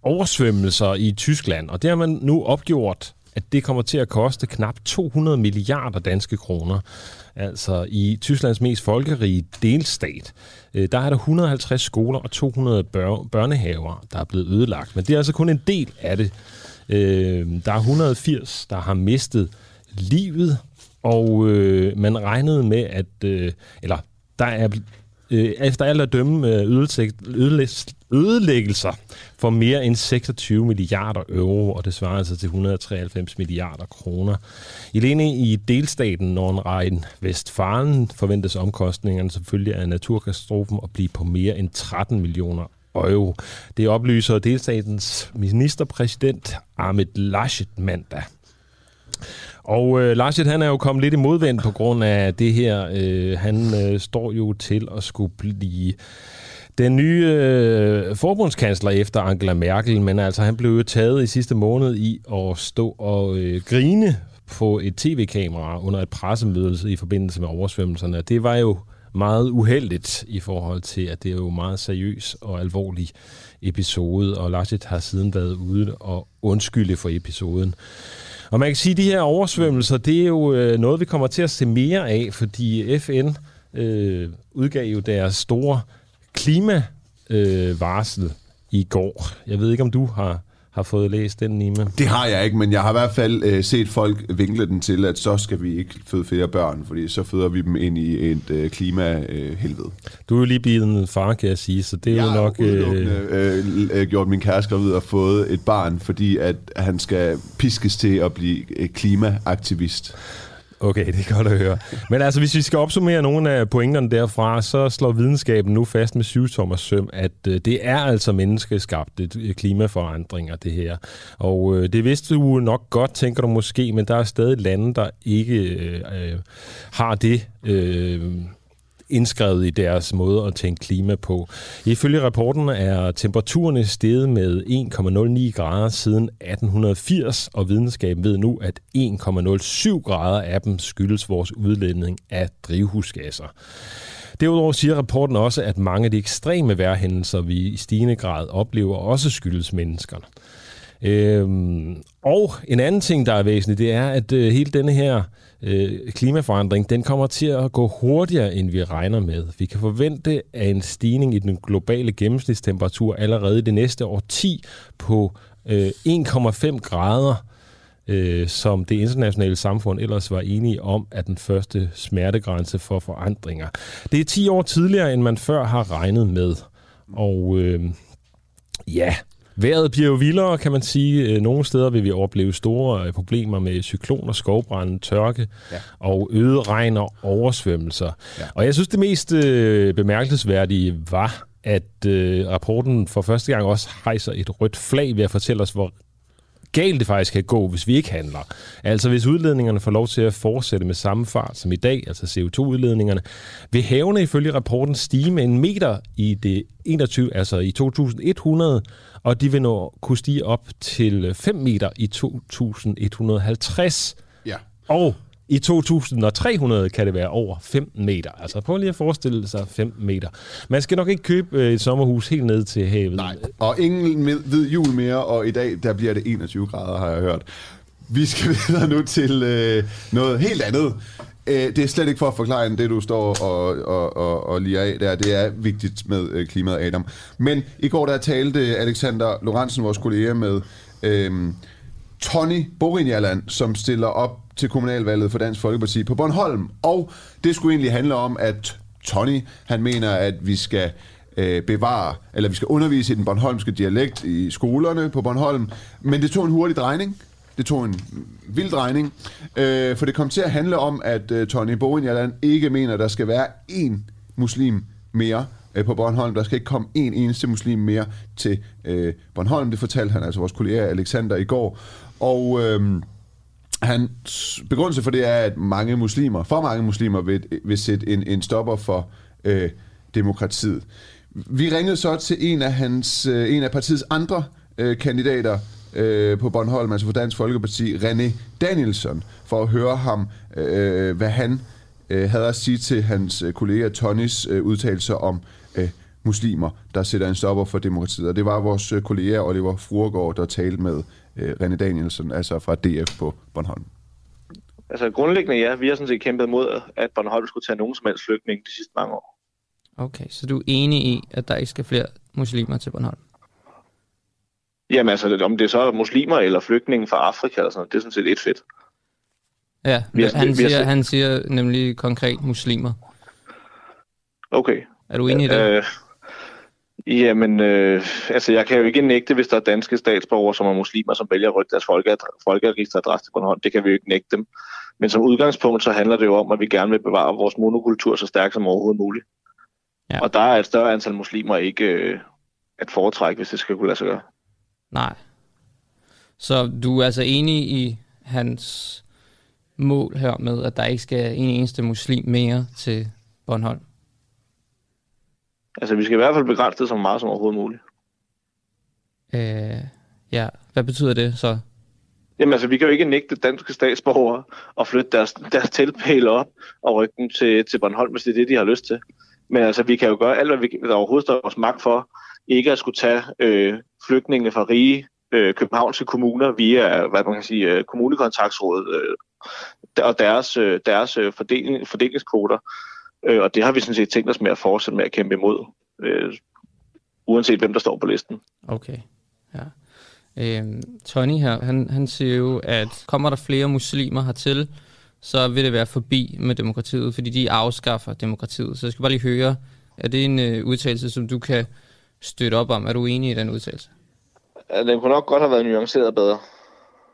S2: oversvømmelser i Tyskland, og det har man nu opgjort, at det kommer til at koste knap 200 milliarder danske kroner. Altså i Tysklands mest folkerige delstat, øh, der er der 150 skoler og 200 bør- børnehaver, der er blevet ødelagt. Men det er altså kun en del af det. Øh, der er 180, der har mistet livet, og øh, man regnede med, at, øh, eller der er øh, efter alt at dømme øh, ødelæggelser for mere end 26 milliarder euro, og det svarer altså til 193 milliarder kroner. Alene i delstaten Nordrhein Vestfalen forventes omkostningerne selvfølgelig af naturkatastrofen at blive på mere end 13 millioner euro. Det oplyser delstatens ministerpræsident Ahmed Laschet mandag. Og øh, Laschet, han er jo kommet lidt i modvind på grund af det her. Øh, han øh, står jo til at skulle blive den nye øh, forbundskansler efter Angela Merkel, men altså han blev jo taget i sidste måned i at stå og øh, grine på et tv-kamera under et pressemøde i forbindelse med oversvømmelserne. Det var jo meget uheldigt i forhold til, at det er jo meget seriøs og alvorlig episode, og Laschet har siden været ude og undskylde for episoden. Og man kan sige, at de her oversvømmelser, det er jo øh, noget, vi kommer til at se mere af, fordi FN øh, udgav jo deres store klimavarsel øh, i går. Jeg ved ikke, om du har har fået læst den, Nima?
S1: Det har jeg ikke, men jeg har i hvert fald øh, set folk vinkle den til, at så skal vi ikke føde flere børn, fordi så føder vi dem ind i et øh, klimahelvede. Øh,
S2: du er jo lige blevet en far, kan jeg sige, så det er
S1: jeg
S2: jo nok...
S1: Har øh, øh, gjort min kæreste gravid og fået et barn, fordi at han skal piskes til at blive øh, klimaaktivist.
S2: Okay, det er godt at høre. Men altså, hvis vi skal opsummere nogle af pointerne derfra, så slår videnskaben nu fast med syvtommers søm, at øh, det er altså menneskeskabte øh, klimaforandringer, det her. Og øh, det vidste du nok godt, tænker du måske, men der er stadig lande, der ikke øh, øh har det... Øh, indskrevet i deres måde at tænke klima på. Ifølge rapporten er temperaturerne steget med 1,09 grader siden 1880, og videnskaben ved nu, at 1,07 grader af dem skyldes vores udledning af drivhusgasser. Derudover siger rapporten også, at mange af de ekstreme vejrhændelser, vi i stigende grad oplever, også skyldes menneskerne. Øhm, og en anden ting, der er væsentligt, det er, at øh, hele denne her øh, klimaforandring, den kommer til at gå hurtigere, end vi regner med. Vi kan forvente af en stigning i den globale gennemsnitstemperatur allerede det næste år 10 på øh, 1,5 grader, øh, som det internationale samfund ellers var enige om, at den første smertegrænse for forandringer. Det er 10 år tidligere, end man før har regnet med. Og øh, ja, Vejret bliver jo vildere, kan man sige. Øh, nogle steder vil vi opleve store øh, problemer med cykloner, skovbrænde, tørke ja. og øget regn og oversvømmelser. Ja. Og jeg synes, det mest øh, bemærkelsesværdige var, at øh, rapporten for første gang også hejser et rødt flag ved at fortælle os, hvor galt det faktisk kan gå, hvis vi ikke handler. Altså hvis udledningerne får lov til at fortsætte med samme fart som i dag, altså CO2-udledningerne, vil havene ifølge rapporten stige med en meter i det 21, altså i 2100, og de vil nå kunne stige op til 5 meter i 2150.
S1: Ja.
S2: Og i 2300 kan det være over 15 meter. Altså prøv lige at forestille sig 5 meter. Man skal nok ikke købe øh, et sommerhus helt ned til havet.
S1: Nej, og ingen ved jul mere, og i dag der bliver det 21 grader, har jeg hørt. Vi skal videre nu til øh, noget helt andet. Øh, det er slet ikke for at forklare det, du står og, og, og, og lige af der. Det er vigtigt med øh, klimaet, Adam. Men i går der talte øh, Alexander Lorentzen, vores kollega, med øh, Tony Borinjaland, som stiller op til kommunalvalget for Dansk Folkeparti på Bornholm. Og det skulle egentlig handle om, at Tony, han mener, at vi skal øh, bevare, eller vi skal undervise i den bornholmske dialekt i skolerne på Bornholm. Men det tog en hurtig drejning. Det tog en vild drejning, øh, for det kom til at handle om, at øh, Tony Borinjaland ikke mener, at der skal være én muslim mere øh, på Bornholm. Der skal ikke komme en eneste muslim mere til øh, Bornholm. Det fortalte han altså vores kollega Alexander i går. Og øh, han begrundelse for det er, at mange muslimer, for mange muslimer, vil, vil sætte en, en stopper for øh, demokratiet. Vi ringede så til en af, hans, øh, en af partiets andre øh, kandidater øh, på Bornholm, altså for Dansk Folkeparti, René Danielsen, for at høre ham, øh, hvad han øh, havde at sige til hans øh, kollega Tonys øh, udtalelser om øh, muslimer, der sætter en stopper for demokratiet. Og det var vores øh, kollega Oliver Fruergaard, der talte med øh, René Danielsen, altså fra DF på Bornholm.
S6: Altså grundlæggende ja, vi har sådan set kæmpet mod, at Bornholm skulle tage nogen som helst flygtning de sidste mange år.
S7: Okay, så du er enig i, at der ikke skal flere muslimer til Bornholm?
S6: Jamen altså, om det så er muslimer eller flygtninge fra Afrika eller sådan noget, det er sådan set et fedt.
S7: Ja, vi har, han, vi siger, han siger nemlig konkret muslimer.
S6: Okay.
S7: Er du enig i det? Øh,
S6: Jamen, øh, altså jeg kan jo ikke nægte, hvis der er danske statsborgere, som er muslimer, som vælger at rykke deres folkeregisteradresse til Bornholm. Det kan vi jo ikke nægte dem. Men som udgangspunkt, så handler det jo om, at vi gerne vil bevare vores monokultur så stærkt som overhovedet muligt. Ja. Og der er et større antal muslimer ikke øh, at foretrække, hvis det skal kunne lade sig gøre.
S7: Nej. Så du er altså enig i hans mål her med, at der ikke skal en eneste muslim mere til Bornholm?
S6: Altså, vi skal i hvert fald begrænse det så meget som overhovedet muligt.
S7: Øh, ja, hvad betyder det så?
S6: Jamen altså, vi kan jo ikke nægte danske statsborgere at flytte deres, deres teltpæle op og rykke dem til, til Bornholm, hvis det er det, de har lyst til. Men altså, vi kan jo gøre alt, hvad vi, der overhovedet står vores magt for, ikke at skulle tage øh, flygtninge fra rige øh, københavnske kommuner via, hvad man kan sige, øh, kommunekontaktsrådet øh, og deres, øh, deres øh, fordeling, fordelingskvoter. Øh, og det har vi sådan set tænkt os med at fortsætte med at kæmpe imod, øh, uanset hvem der står på listen.
S7: Okay, ja. Øhm, Tony her, han, han siger jo, at kommer der flere muslimer hertil, så vil det være forbi med demokratiet, fordi de afskaffer demokratiet. Så jeg skal bare lige høre, er det en øh, udtalelse, som du kan støtte op om? Er du enig i den udtalelse?
S6: Ja, den kunne nok godt have været nuanceret bedre.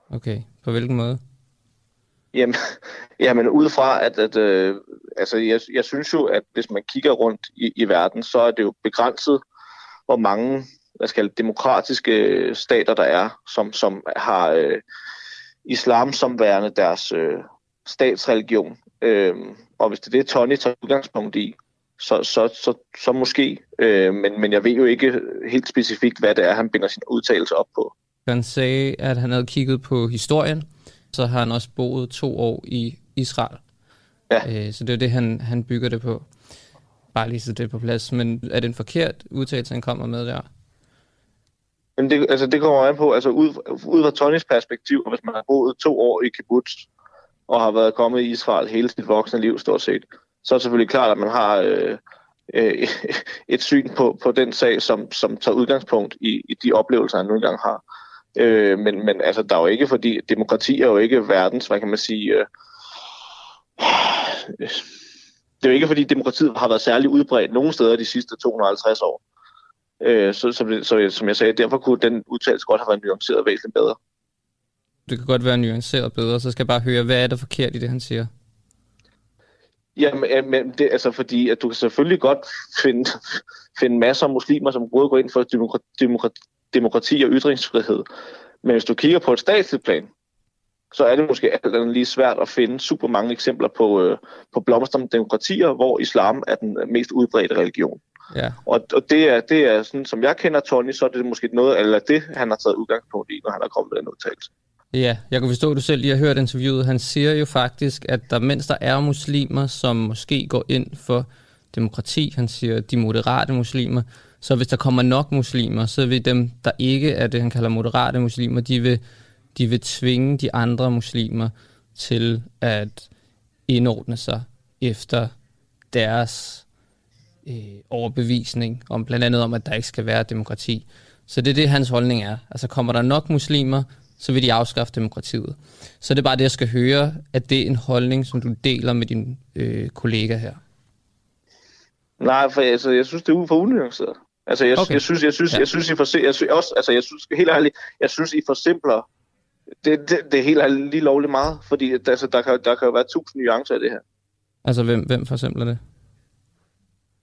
S7: Okay, på hvilken måde?
S6: Jamen, jamen ud fra, at, at øh, altså, jeg, jeg synes jo, at hvis man kigger rundt i, i verden, så er det jo begrænset, hvor mange hvad skal jeg, demokratiske øh, stater der er, som, som har øh, islam som værende deres øh, statsreligion. Øh, og hvis det er det, Tony tager udgangspunkt i, så, så, så, så måske. Øh, men, men jeg ved jo ikke helt specifikt, hvad det er, han binder sin udtalelse op på.
S7: Han sagde, at han havde kigget på historien, så har han også boet to år i Israel. Ja. Øh, så det er det, han, han bygger det på. Bare lige så det på plads. Men er det en forkert udtalelse, han kommer med der?
S6: Men det, altså, det kommer an på, altså ud, ud fra Tonys perspektiv, hvis man har boet to år i kibbutz, og har været kommet i Israel hele sit voksne liv, stort set, så er det selvfølgelig klart, at man har øh, øh, et syn på, på den sag, som, som tager udgangspunkt i, i de oplevelser, han nu engang har. Øh, men, men altså, der er jo ikke, fordi demokrati er jo ikke verdens, hvad kan man sige, øh, det er jo ikke, fordi demokratiet har været særlig udbredt nogen steder de sidste 250 år. Øh, så, så, så, som jeg sagde, derfor kunne den udtalelse godt have været nuanceret væsentligt bedre.
S7: Det kan godt være nuanceret bedre, så skal jeg bare høre, hvad er der forkert i det, han siger?
S6: Jamen, men det, altså fordi, at du kan selvfølgelig godt finde, finde masser af muslimer, som både går ind for demokrati, demokrati, demokrati og ytringsfrihed. Men hvis du kigger på et statsligt plan, så er det måske alt andet lige svært at finde super mange eksempler på, øh, på blomstrende demokratier, hvor islam er den mest udbredte religion. Ja. Og, og det, er, det er sådan, som jeg kender Tony, så er det måske noget, eller det, han har taget udgangspunkt i, når han har kommet med den udtalelse.
S7: Ja, jeg kan forstå, at du selv lige har hørt interviewet. Han siger jo faktisk, at der, mens der er muslimer, som måske går ind for demokrati, han siger de moderate muslimer, så hvis der kommer nok muslimer, så vil dem, der ikke er det, han kalder moderate muslimer, de vil, de vil tvinge de andre muslimer til at indordne sig efter deres øh, overbevisning, om blandt andet om, at der ikke skal være demokrati. Så det er det, hans holdning er. Altså kommer der nok muslimer, så vil de afskaffe demokratiet. Så det er bare det, jeg skal høre, at det er en holdning, som du deler med din øh, kollega her.
S6: Nej, for altså, jeg synes, det er for unuanceret. Altså, jeg, okay. jeg synes, jeg synes, ja. jeg synes, I for, jeg synes også, altså, jeg synes, helt ærligt, jeg synes, I forsimpler det, det, det er helt lige lovligt meget, fordi altså, der, kan, der kan jo være tusind nuancer i det her.
S7: Altså, hvem, hvem for eksempel det?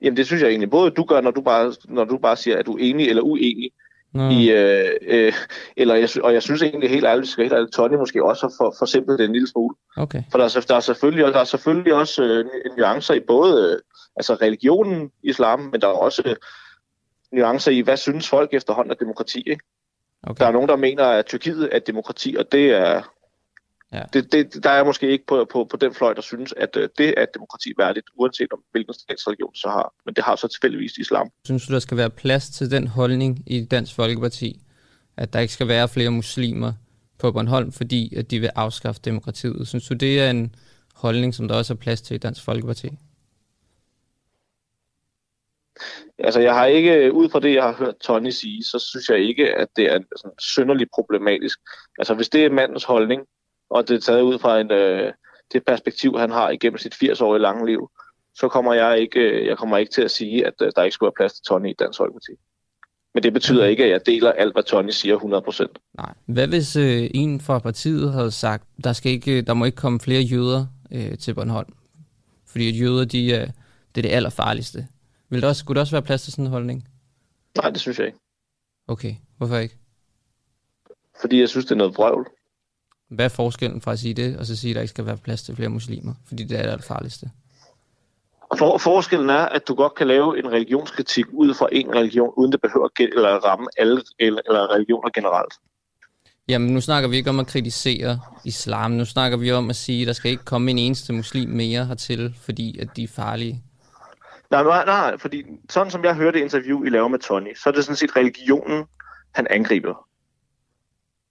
S6: Jamen, det synes jeg egentlig både du gør, når du bare, når du bare siger, at du er enig eller uenig. Nå. I, øh, øh, eller jeg, og jeg synes egentlig helt ærligt, skal helt ærligt, Tony måske også har for, forsimplet det en lille smule.
S7: Okay.
S6: For der er, der er selvfølgelig, der er selvfølgelig også øh, nuancer i både øh, altså religionen islam, men der er også øh, nuancer i, hvad synes folk efterhånden af demokrati. Ikke? Okay. Der er nogen, der mener, at Tyrkiet er demokrati, og det er, Ja. Det, det, der er måske ikke på, på, på den fløj, der synes, at uh, det er demokrati værdigt, uanset om hvilken statsreligion så har. Men det har så tilfældigvis islam.
S7: Synes du, der skal være plads til den holdning i Dansk Folkeparti, at der ikke skal være flere muslimer på Bornholm, fordi at de vil afskaffe demokratiet? Synes du, det er en holdning, som der også er plads til i Dansk Folkeparti?
S6: Altså, jeg har ikke, ud fra det, jeg har hørt Tony sige, så synes jeg ikke, at det er sådan synderligt problematisk. Altså, hvis det er mandens holdning, og det er taget ud fra en, øh, det perspektiv, han har igennem sit 80-årige lange liv, så kommer jeg ikke, øh, jeg kommer ikke til at sige, at øh, der ikke skulle være plads til Tony i Dansk Folkeparti. Men det betyder ikke, at jeg deler alt, hvad Tony siger 100%.
S7: Nej. Hvad hvis øh, en fra partiet havde sagt, der skal ikke, der må ikke komme flere jøder øh, til Bornholm? Fordi at jøder, de, øh, det er det allerfarligste. Vil der også, skulle der også være plads til sådan en holdning?
S6: Nej, det synes jeg ikke.
S7: Okay, hvorfor ikke?
S6: Fordi jeg synes, det er noget vrøvl.
S7: Hvad er forskellen fra at sige det, og så sige, at der ikke skal være plads til flere muslimer? Fordi det er det farligste.
S6: For, forskellen er, at du godt kan lave en religionskritik ud fra en religion, uden det behøver at eller ramme alle eller, eller religioner generelt.
S7: Jamen, nu snakker vi ikke om at kritisere islam. Nu snakker vi om at sige, at der skal ikke komme en eneste muslim mere hertil, fordi at de er farlige.
S6: Nej, nej, nej, fordi sådan som jeg hørte interview, I laver med Tony, så er det sådan set religionen, han angriber.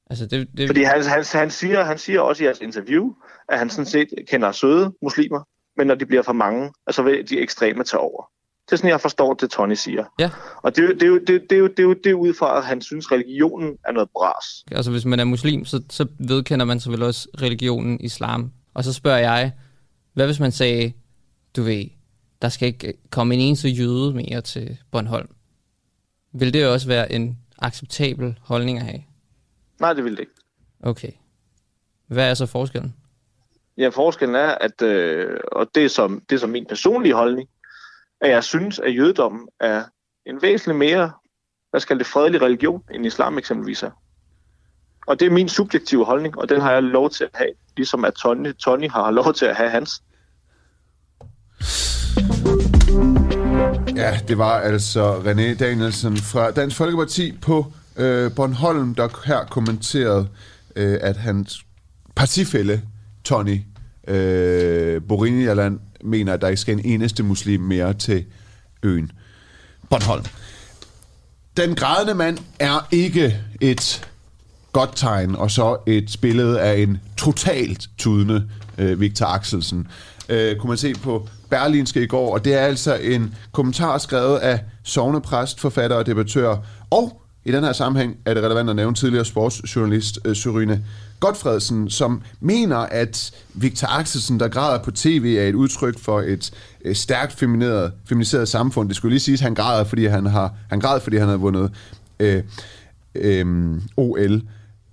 S6: Altså det, det... Fordi han, han, han, siger, han siger også i jeres interview, at han sådan set kender søde muslimer, men når de bliver for mange, altså vil de ekstreme tage over. Det er sådan, jeg forstår det, Tony siger.
S7: Ja.
S6: Og det, det, det, det, det, er det, det er ud fra, at han synes, religionen er noget bras.
S7: Altså hvis man er muslim, så, så vedkender man så vel også religionen islam. Og så spørger jeg, hvad hvis man sagde, du ved, der skal ikke komme en eneste jøde mere til Bornholm? Vil det også være en acceptabel holdning at have?
S6: Nej, det vil det ikke.
S7: Okay. Hvad er så forskellen?
S6: Ja, forskellen er, at, øh, og det er, som, det er som min personlige holdning, at jeg synes, at jødedommen er en væsentlig mere, hvad skal det, fredelig religion, end islam eksempelvis er. Og det er min subjektive holdning, og den har jeg lov til at have, ligesom at Tony, Tony har lov til at have hans.
S1: Ja, det var altså René Danielsen fra Dansk Folkeparti på øh, Bornholm, der her kommenterede, øh, at hans partifælle, Tony øh, Borinialand, mener, at der ikke skal en eneste muslim mere til øen Bornholm. Den grædende mand er ikke et godt tegn, og så et billede af en totalt tudende øh, Victor Axelsen. Øh, kunne man se på Berlinske i går, og det er altså en kommentar skrevet af sovnepræst, forfatter og debattør, og i den her sammenhæng er det relevant at nævne tidligere sportsjournalist øh, Sørine Godfredsen, som mener, at Victor Axelsen, der græder på tv, er et udtryk for et øh, stærkt feminiseret, feminiseret samfund. Det skulle lige siges, at han græder, fordi han har han græd, fordi han har vundet øh, øh, OL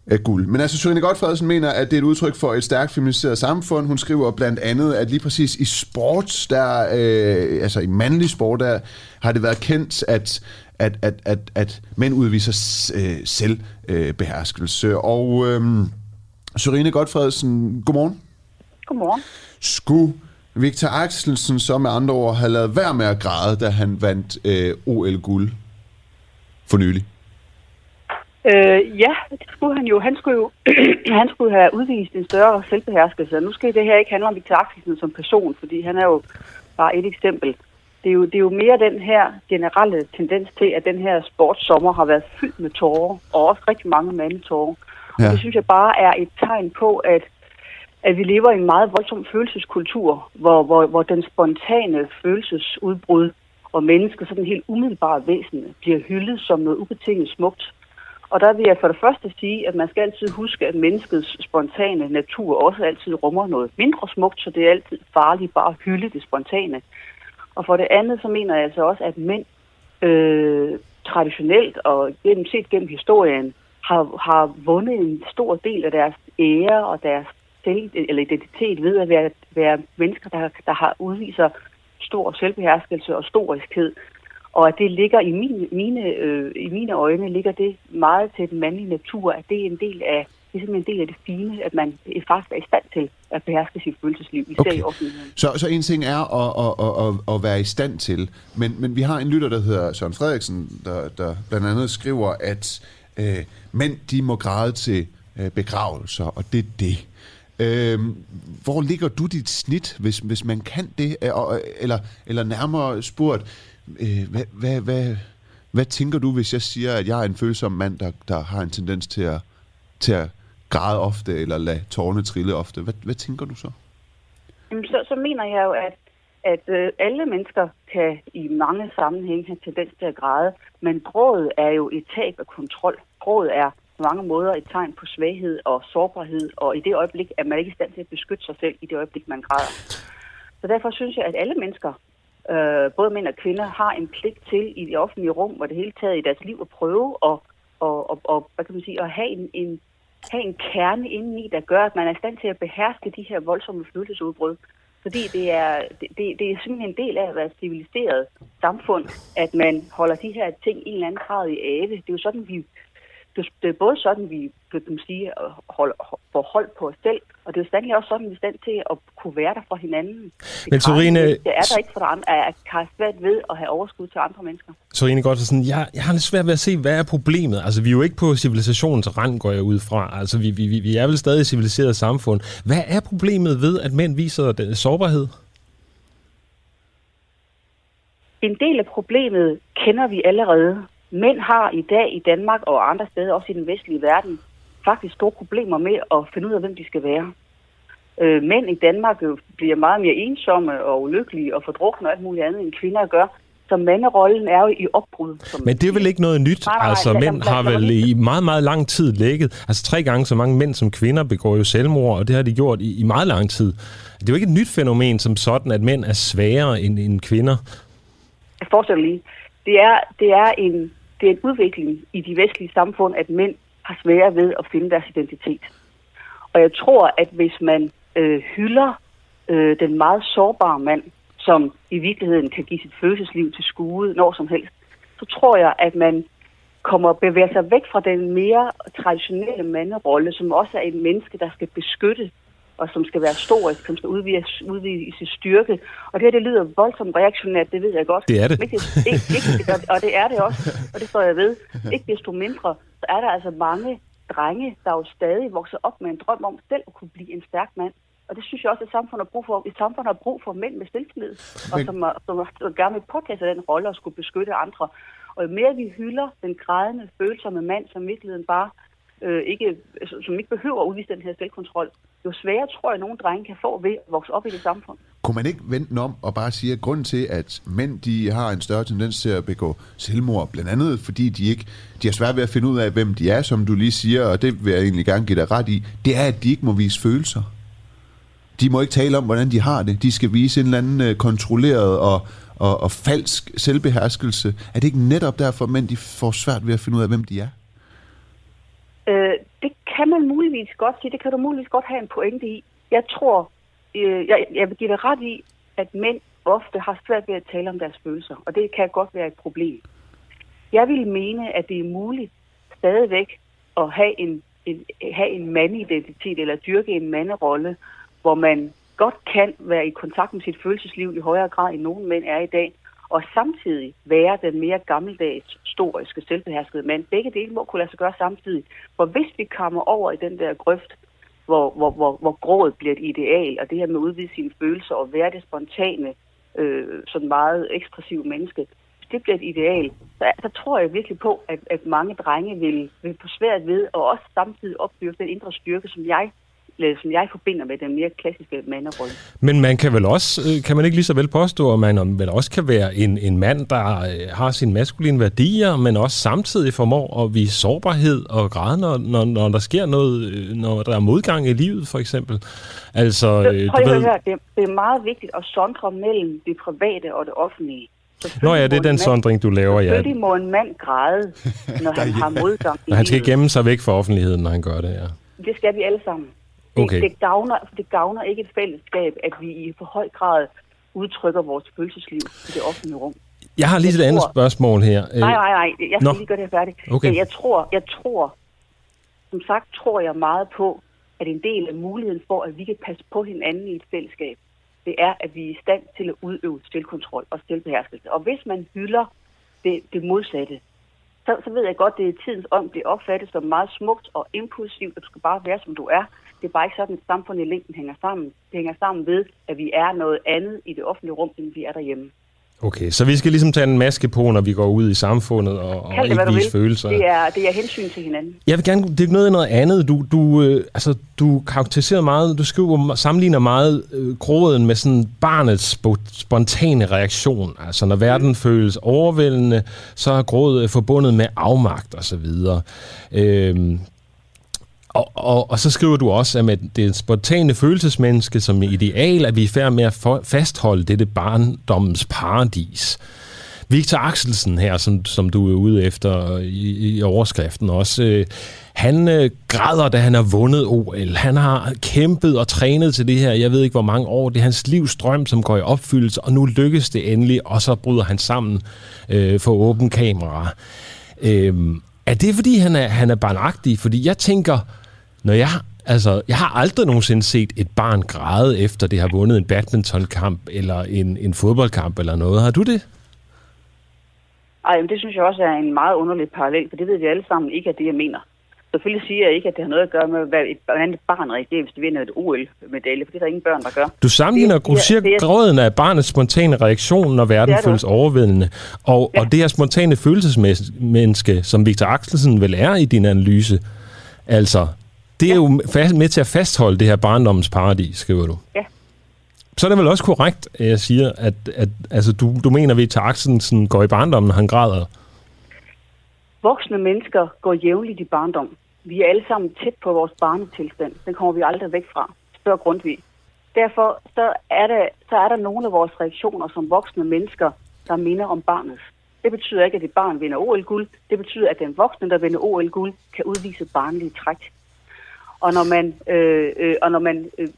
S1: af guld. Men altså, Sørine Godfredsen mener, at det er et udtryk for et stærkt feminiseret samfund. Hun skriver blandt andet, at lige præcis i sport, der, øh, altså i mandlig sport, der har det været kendt, at at, at, at, at mænd udviser øh, selvbeherskelse. Øh, og øh, Sørine Godfredsen, godmorgen.
S8: Godmorgen.
S1: Skulle Victor Axelsen så med andre ord have lavet være med at græde, da han vandt øh, OL-guld for nylig?
S8: Øh, ja, det skulle han jo. Han skulle jo han skulle have udvist en større selvbeherskelse. Nu skal det her ikke handle om Victor Axelsen som person, fordi han er jo bare et eksempel. Det er, jo, det er jo mere den her generelle tendens til, at den her sportssommer har været fyldt med tårer, og også rigtig mange mandetårer. Ja. Og det synes jeg bare er et tegn på, at, at vi lever i en meget voldsom følelseskultur, hvor, hvor, hvor den spontane følelsesudbrud og mennesker, sådan helt umiddelbare væsen, bliver hyldet som noget ubetinget smukt. Og der vil jeg for det første sige, at man skal altid huske, at menneskets spontane natur også altid rummer noget mindre smukt, så det er altid farligt bare at hylde det spontane. Og for det andet, så mener jeg altså også, at mænd øh, traditionelt og gennem, set gennem historien har, har vundet en stor del af deres ære og deres selv, eller identitet ved at være, være mennesker, der, der har udviser stor selvbeherskelse og storiskhed. Og at det ligger i mine, mine, øh, i mine øjne, ligger det meget til den mandlige natur, at det er en del af det er simpelthen en del af det fine, at man faktisk er i stand til at beherske sit følelsesliv, især okay. i offentligheden.
S1: Så, så en ting er at, at, at, at, være i stand til, men, men vi har en lytter, der hedder Søren Frederiksen, der, der blandt andet skriver, at øh, mænd de må græde til øh, begravelser, og det er det. Øh, hvor ligger du dit snit, hvis, hvis man kan det? Eller, eller nærmere spurgt, øh, hvad, hvad, hvad, hvad tænker du, hvis jeg siger, at jeg er en følsom mand, der, der har en tendens til at, til at græde ofte, eller lade tårne trille ofte? Hvad, hvad tænker du så?
S8: Jamen, så, så mener jeg jo, at, at øh, alle mennesker kan i mange sammenhænge have tendens til at græde, men grådet er jo et tab af kontrol. Grådet er på mange måder et tegn på svaghed og sårbarhed, og i det øjeblik er man ikke i stand til at beskytte sig selv i det øjeblik, man græder. Så derfor synes jeg, at alle mennesker, øh, både mænd og kvinder, har en pligt til i det offentlige rum og det hele taget i deres liv at prøve at, og, og, og, hvad kan man sige, at have en, en, have en kerne indeni, der gør, at man er i stand til at beherske de her voldsomme følelsesudbrud. Fordi det er, det, det er simpelthen en del af at være et civiliseret samfund, at man holder de her ting i en eller anden grad i ave. Det er jo sådan, vi det er både sådan, vi kan sige, holde, får hold på os selv, og det er jo sandelig også sådan, vi er stand til at kunne være der for hinanden.
S2: Men Torine...
S8: Det er der ikke for andre, at har svært ved at have overskud til andre mennesker.
S2: Torine sådan, jeg, jeg har lidt svært ved at se, hvad er problemet? Altså, vi er jo ikke på civilisationens rand, går jeg ud fra. Altså, vi, vi, vi er vel stadig et civiliseret samfund. Hvad er problemet ved, at mænd viser den sårbarhed?
S8: En del af problemet kender vi allerede. Mænd har i dag i Danmark og andre steder, også i den vestlige verden, faktisk store problemer med at finde ud af, hvem de skal være. Øh, mænd i Danmark bliver meget mere ensomme og ulykkelige og fordrukne og alt muligt andet, end kvinder gør. Så manderollen er jo i opbrud.
S2: Som Men det er vel ikke noget nyt? Nej, nej, altså, mænd har vel i meget, meget lang tid ligget. Altså, tre gange så mange mænd som kvinder begår jo selvmord, og det har de gjort i, i meget lang tid. Det er jo ikke et nyt fænomen som sådan, at mænd er sværere end, end kvinder.
S8: Jeg forestiller lige. Det er, det er en det er en udvikling i de vestlige samfund, at mænd har svære ved at finde deres identitet. Og jeg tror, at hvis man øh, hylder øh, den meget sårbare mand, som i virkeligheden kan give sit følelsesliv til skue når som helst, så tror jeg, at man kommer at bevæge sig væk fra den mere traditionelle manderolle, som også er en menneske, der skal beskytte og som skal være stor, som skal udvide, udvide i sin styrke. Og det her, det lyder voldsomt reaktionært, det ved jeg godt.
S2: Det er det.
S8: Ikke, ikke, ikke, og det er det også, og det står jeg ved. Ikke desto mindre, så er der altså mange drenge, der jo stadig vokser op med en drøm om selv at kunne blive en stærk mand. Og det synes jeg også, at samfundet har brug for. Et samfund har brug for mænd med selvtillid, og som, som, som gerne vil påtage sig den rolle og skulle beskytte andre. Og jo mere vi hylder den grædende, følsomme mand, som virkeligheden bare øh, ikke, altså, som ikke behøver at udvise den her selvkontrol, jo sværere tror jeg, at nogle drenge kan få ved at vokse op i det samfund.
S1: Kunne man ikke vente om og bare sige, at grunden til, at mænd de har en større tendens til at begå selvmord, blandt andet fordi de ikke de har svært ved at finde ud af, hvem de er, som du lige siger, og det vil jeg egentlig gerne give dig ret i, det er, at de ikke må vise følelser. De må ikke tale om, hvordan de har det. De skal vise en eller anden øh, kontrolleret og, og, og falsk selvbeherskelse. Er det ikke netop derfor, at mænd de får svært ved at finde ud af, hvem de er?
S8: Øh, det kan man muligvis godt sige. Det kan du muligvis godt have en pointe i. Jeg tror, øh, jeg, jeg vil give dig ret i, at mænd ofte har svært ved at tale om deres følelser, og det kan godt være et problem. Jeg vil mene, at det er muligt stadigvæk at have en, en, have en mandidentitet eller dyrke en manderolle, hvor man godt kan være i kontakt med sit følelsesliv i højere grad, end nogen mænd er i dag, og samtidig være den mere gammeldags, historiske, selvbeherskede mand. Begge dele må kunne lade sig gøre samtidig. For hvis vi kommer over i den der grøft, hvor, hvor, hvor, hvor grådet bliver et ideal, og det her med at udvide sine følelser og være det spontane, øh, sådan meget ekspressive menneske, hvis det bliver et ideal, så, så tror jeg virkelig på, at, at mange drenge vil, vil få svært ved, og også samtidig opbygge den indre styrke, som jeg som jeg forbinder med den mere klassiske manderolle.
S2: Men man kan vel også, øh, kan man ikke lige så vel påstå, at man vel også kan være en, en mand, der øh, har sine maskuline værdier, men også samtidig formår at vise sårbarhed og græde, når, når, når der sker noget, øh, når der er modgang i livet, for eksempel.
S8: Altså, det, du ved... Høre, det, det er meget vigtigt at sondre mellem det private og det offentlige.
S2: Nå ja, det er den sondring, du laver, ja.
S8: Selvfølgelig må en mand græde, når han har modgang
S2: i Han skal gemme sig væk fra offentligheden, når han gør det, ja.
S8: Det skal vi alle sammen. Okay. Det, det, gavner, det gavner ikke et fællesskab, at vi i for høj grad udtrykker vores følelsesliv i det offentlige rum.
S2: Jeg har lige jeg et tror, andet spørgsmål her.
S8: Nej, nej, nej. Jeg skal Nå. lige gøre det færdigt. Okay. Jeg tror, jeg tror, som sagt tror jeg meget på, at en del af muligheden for, at vi kan passe på hinanden i et fællesskab, det er, at vi er i stand til at udøve selvkontrol og selvbeherskelse. Og hvis man hylder det, det modsatte, så, så ved jeg godt, at det er tidens ånd bliver opfattet som meget smukt og impulsivt, at du skal bare være, som du er. Det er bare ikke sådan, at samfundet i længden hænger sammen. Det hænger sammen ved, at vi er noget andet i det offentlige rum, end vi er derhjemme.
S2: Okay, så vi skal ligesom tage en maske på, når vi går ud i samfundet og, og det, ikke vise følelser.
S8: Det er, det er hensyn til hinanden.
S2: Jeg vil gerne, det er noget noget andet. Du, du, øh, altså, du karakteriserer meget, du skriver, sammenligner meget øh, gråden med sådan barnets spontane reaktion. Altså når verden mm. føles overvældende, så er grådet forbundet med afmagt og så videre. Øh, og, og, og så skriver du også, at med det spontane følelsesmenneske som ideal, at vi er færd med at fastholde dette barndommens paradis. Victor Axelsen her, som, som du er ude efter i, i overskriften også, øh, han øh, græder, da han har vundet OL. Han har kæmpet og trænet til det her, jeg ved ikke hvor mange år. Det er hans livs drøm, som går i opfyldelse, og nu lykkes det endelig, og så bryder han sammen øh, for åben kamera. Øh, er det, fordi han er, han er barnagtig? Fordi jeg tænker, når jeg, altså, jeg har aldrig nogensinde set et barn græde efter det har vundet en badmintonkamp eller en, en fodboldkamp eller noget. Har du det?
S8: Ej, men det synes jeg også er en meget underlig parallel, for det ved vi alle sammen ikke er det, jeg mener. Selvfølgelig siger jeg ikke, at det har noget at gøre med, hvad et, hvordan et barn reagerer, hvis det vinder et OL-medalje, for det er der ingen børn, der gør.
S2: Du sammenligner, gråden af barnets spontane reaktion, når verden føles overvældende. Og, ja. og det her spontane følelsesmenneske, som Victor Axelsen vel er i din analyse, altså det er ja. jo med til at fastholde det her barndommens paradis, skriver du.
S8: Ja.
S2: Så er det vel også korrekt, at jeg siger, at, at altså, du, du mener, at Victor Axelsen går i barndommen, han græder.
S8: Voksne mennesker går jævnligt i barndom. Vi er alle sammen tæt på vores barnetilstand. Den kommer vi aldrig væk fra. Spørg Grundtvig. Derfor så er, der, så er der nogle af vores reaktioner som voksne mennesker, der minder om barnet. Det betyder ikke, at et barn vinder OL-guld. Det betyder, at den voksne, der vinder OL-guld, kan udvise barnlige træk. Og når man, øh, øh, og når man øh,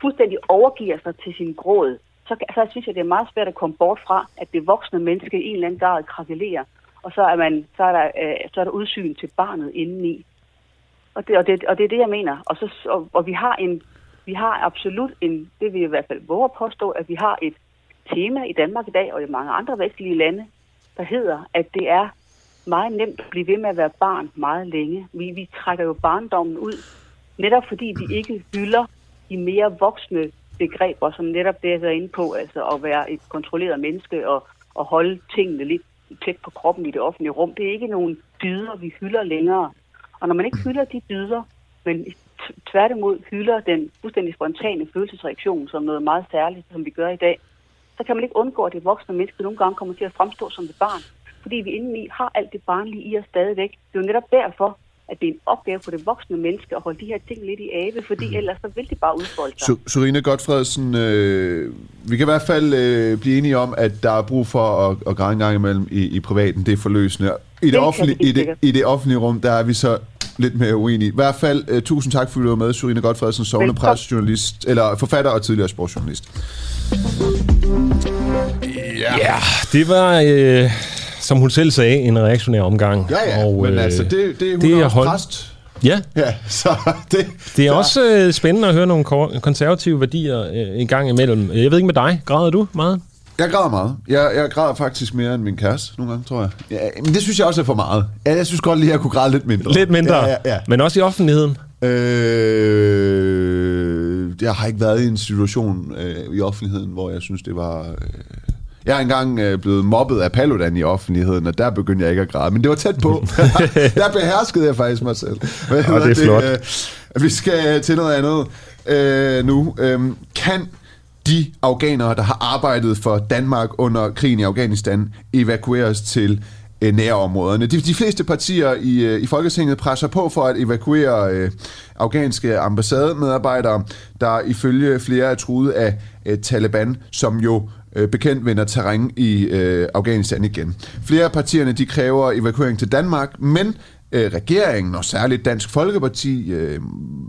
S8: fuldstændig overgiver sig til sin gråd, så, så synes jeg, det er meget svært at komme bort fra, at det voksne menneske i en eller anden grad krakelerer, og så er, man, så er, der, øh, så er der udsyn til barnet indeni. Og det, og, det, og det er det, jeg mener. Og, så, og, og vi har en Vi har absolut en, det vil jeg i hvert fald våge at påstå, at vi har et tema i Danmark i dag, og i mange andre vestlige lande, der hedder, at det er meget nemt at blive ved med at være barn meget længe. Vi, vi trækker jo barndommen ud, netop fordi vi ikke hylder de mere voksne begreber, som netop det, jeg er inde på, altså at være et kontrolleret menneske og, og holde tingene lidt tæt på kroppen i det offentlige rum. Det er ikke nogen dyder, vi hylder længere. Og når man ikke hylder de dyder, men tværtimod hylder den fuldstændig spontane følelsesreaktion som noget meget særligt, som vi gør i dag, så kan man ikke undgå, at det voksne menneske nogle gange kommer til at fremstå som et barn. Fordi vi indeni har alt det barnlige i os stadigvæk. Det er jo netop derfor, at det er en opgave for det voksne menneske at holde de her ting lidt i ave, fordi mm. ellers så vil de bare udfolde sig.
S1: Sorine Godfredsen, øh, vi kan i hvert fald øh, blive enige om, at der er brug for at, at græde en gang imellem i, i privaten. Det er forløsende. I det, det, offentlige, i, det, I det offentlige rum, der er vi så lidt mere uenige. I hvert fald, uh, tusind tak, fordi du var med, Sorine Godfredsen, sovnepræsjournalist, eller forfatter og tidligere sportsjournalist.
S2: Ja, ja det var... Øh som hun selv sagde, en reaktionær omgang.
S1: Ja, ja, og, men øh, altså, det, det, hun det er hold... præst.
S2: Ja.
S1: ja så det,
S2: det er så. også øh, spændende at høre nogle konservative værdier øh, en gang imellem. Jeg ved ikke med dig, græder du meget?
S1: Jeg græder meget. Jeg, jeg græder faktisk mere end min kæreste nogle gange, tror jeg. Ja, men det synes jeg også er for meget. Ja, jeg synes godt lige, at jeg kunne græde lidt mindre.
S2: Lidt mindre? Ja, ja, ja. Men også i offentligheden?
S1: Øh, jeg har ikke været i en situation øh, i offentligheden, hvor jeg synes, det var... Øh, jeg er engang øh, blevet mobbet af Paludan i offentligheden, og der begyndte jeg ikke at græde. Men det var tæt på. der beherskede jeg faktisk mig selv.
S2: Men, og det er flot.
S1: Øh, vi skal til noget andet øh, nu. Øh, kan de afghanere, der har arbejdet for Danmark under krigen i Afghanistan, evakueres til øh, nærområderne. De, de fleste partier i, øh, i Folketinget presser på for at evakuere øh, afghanske ambassademedarbejdere, der ifølge flere er truet af øh, Taliban, som jo øh, bekendt vender terræn i øh, Afghanistan igen. Flere af partierne de kræver evakuering til Danmark, men øh, regeringen og særligt Dansk Folkeparti, øh,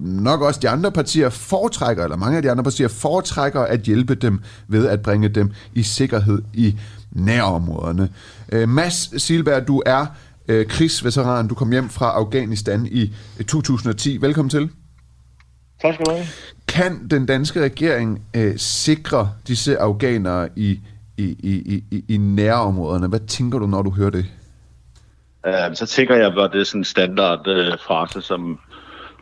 S1: nok også de andre partier, foretrækker, eller mange af de andre partier foretrækker at hjælpe dem ved at bringe dem i sikkerhed i nærområderne. Øh, Mads Silberg, du er øh, krigsveteran. Du kom hjem fra Afghanistan i øh, 2010. Velkommen til.
S5: Tak skal du have.
S1: Kan den danske regering øh, sikre disse afghanere i, i, i, i, i nærområderne? Hvad tænker du, når du hører det?
S5: Uh, så tænker jeg, at det er sådan en standard øh, frase, som,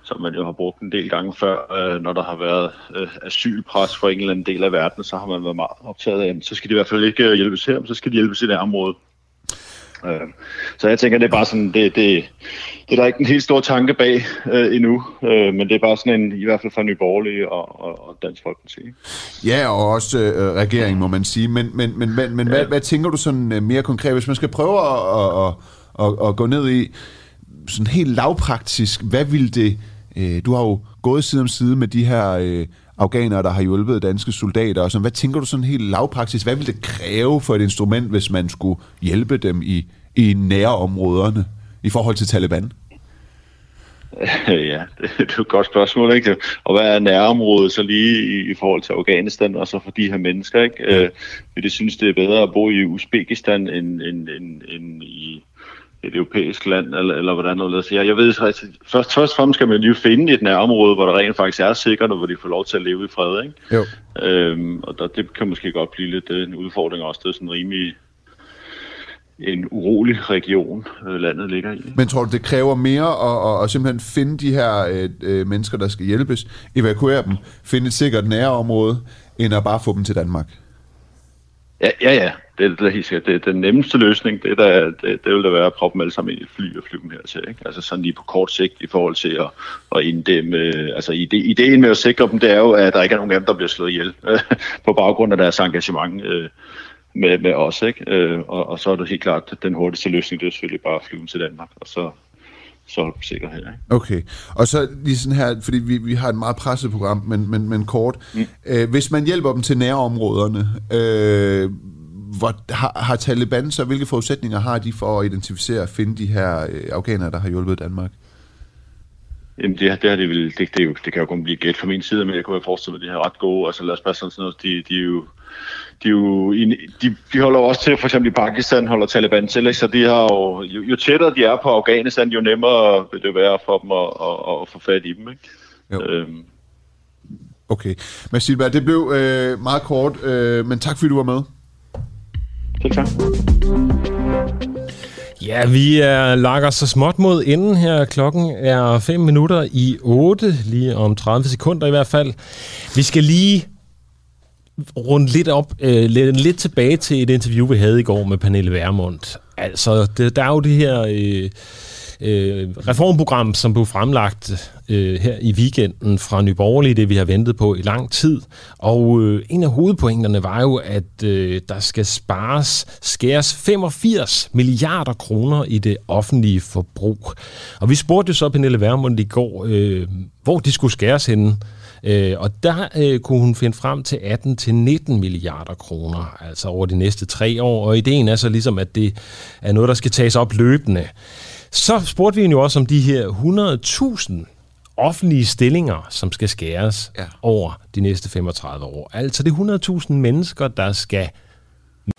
S5: som man jo har brugt en del gange før, øh, når der har været øh, asylpres for en eller anden del af verden, så har man været meget optaget af, så skal de i hvert fald ikke øh, hjælpes her, så skal de hjælpes i det område. Øh, så jeg tænker, det er bare sådan, det, det, det er der ikke en helt stor tanke bag øh, endnu, øh, men det er bare sådan en, i hvert fald fra Nye Borgerlige og, og, og Dansk Folkeparti.
S1: Ja, og også øh, regeringen, må man sige. Men, men, men, men, men ja. hvad, hvad tænker du sådan øh, mere konkret, hvis man skal prøve at, at, at, at gå ned i sådan helt lavpraktisk, hvad vil det, øh, du har jo gået side om side med de her øh, afghanere, der har hjulpet danske soldater. Og sådan, hvad tænker du sådan helt lavpraktisk? Hvad vil det kræve for et instrument, hvis man skulle hjælpe dem i, i nære områderne i forhold til Taliban?
S5: Ja, det, det er et godt spørgsmål, ikke? Og hvad er nærområdet så lige i, i forhold til Afghanistan, og så for de her mennesker, ikke? Øh, de synes, det er bedre at bo i Uzbekistan end, end, end, end i et europæisk land, eller, eller hvordan noget så jeg, jeg ved, at først, først og fremmest skal man jo finde et nærområde, hvor der rent faktisk er sikkert, og hvor de får lov til at leve i fred, ikke?
S1: Jo.
S5: Øhm, og der, det kan måske godt blive lidt øh, en udfordring også. Det er sådan rimelig en urolig region, øh, landet ligger i.
S1: Men tror du, det kræver mere at, at, at simpelthen finde de her øh, øh, mennesker, der skal hjælpes, evakuere dem, finde et sikkert nærområde, end at bare få dem til Danmark?
S5: Ja, ja, ja. Det er det. Det er den nemmeste løsning. Det, der, det, det vil da være at proppe dem alle sammen i et fly og flyve dem hertil. Ikke? Altså sådan lige på kort sigt i forhold til at, at inddæmme... Altså ide, ideen med at sikre dem, det er jo, at der ikke er nogen af dem, der bliver slået ihjel på baggrund af deres engagement øh, med, med os. Ikke? Øh, og, og så er det helt klart, at den hurtigste løsning, det er selvfølgelig bare at flyve til Danmark. Og så så er sikkerhed. Ikke?
S1: Okay, og så lige sådan her, fordi vi, vi har et meget presset program, men, men, men kort. Mm. Øh, hvis man hjælper dem til nærområderne, øh, hvor, har, har Taliban så, hvilke forudsætninger har de for at identificere og finde de her øh, afghanere, der har hjulpet Danmark?
S5: Jamen det, det, det, vel, det, det, det, kan jo kun blive gæt fra min side, men jeg kunne forestille mig, at de er ret gode. Altså lad os bare sådan noget, de, de er jo de, er jo, de, de holder også til, for eksempel i Pakistan holder Taliban til, så de har jo, jo, jo tættere de er på Afghanistan, jo nemmere vil det være for dem at, at, at få fat i dem. Ikke? Jo. Øhm,
S1: Okay. Men Silberg, det blev øh, meget kort, øh, men tak fordi du var med.
S6: Det tak.
S2: Ja, vi er lakker så småt mod enden her. Klokken er 5 minutter i 8, lige om 30 sekunder i hvert fald. Vi skal lige runde lidt op, øh, lidt, lidt tilbage til et interview, vi havde i går med Pernille Værmund. Altså, det, der er jo det her... Øh, øh, reformprogram, som blev fremlagt øh, her i weekenden fra Nyborgerlige, det vi har ventet på i lang tid. Og øh, en af hovedpointerne var jo, at øh, der skal spares, skæres 85 milliarder kroner i det offentlige forbrug. Og vi spurgte jo så Pernille Vermund i går, øh, hvor de skulle skæres henne. Øh, og der øh, kunne hun finde frem til 18-19 milliarder kroner, altså over de næste tre år. Og ideen er så ligesom, at det er noget, der skal tages op løbende. Så spurgte vi jo også om de her 100.000 offentlige stillinger, som skal skæres ja. over de næste 35 år. Altså det er 100.000 mennesker, der skal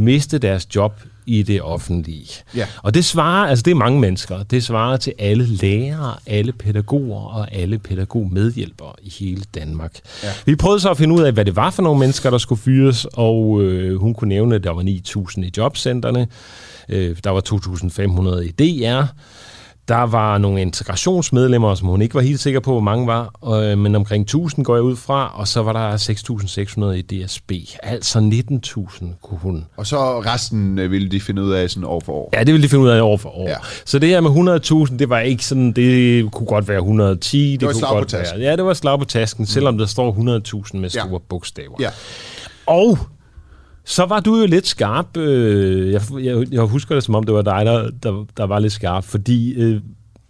S2: miste deres job i det offentlige. Ja. Og det svarer, altså det er mange mennesker, det svarer til alle lærere, alle pædagoger og alle pædagogmedhjælpere i hele Danmark. Ja. Vi prøvede så at finde ud af, hvad det var for nogle mennesker, der skulle fyres, og øh, hun kunne nævne, at der var 9.000 i jobcentrene, øh, der var 2.500 i DR, der var nogle integrationsmedlemmer, som hun ikke var helt sikker på, hvor mange var, øh, men omkring 1000 går jeg ud fra, og så var der 6.600 i DSB. Altså 19.000 kunne hun.
S1: Og så resten øh, ville de finde ud af sådan år for år?
S2: Ja, det ville de finde ud af år for år. Ja. Så det her med 100.000, det var ikke sådan, det kunne godt være 110.
S1: Det, det var
S2: kunne godt. Være, ja, det var slag på tasken, mm. selvom der står 100.000 med store ja. bogstaver.
S1: Ja.
S2: Og så var du jo lidt skarp. Øh, jeg, jeg, jeg husker det, som om det var dig, der, der, der var lidt skarp, fordi øh,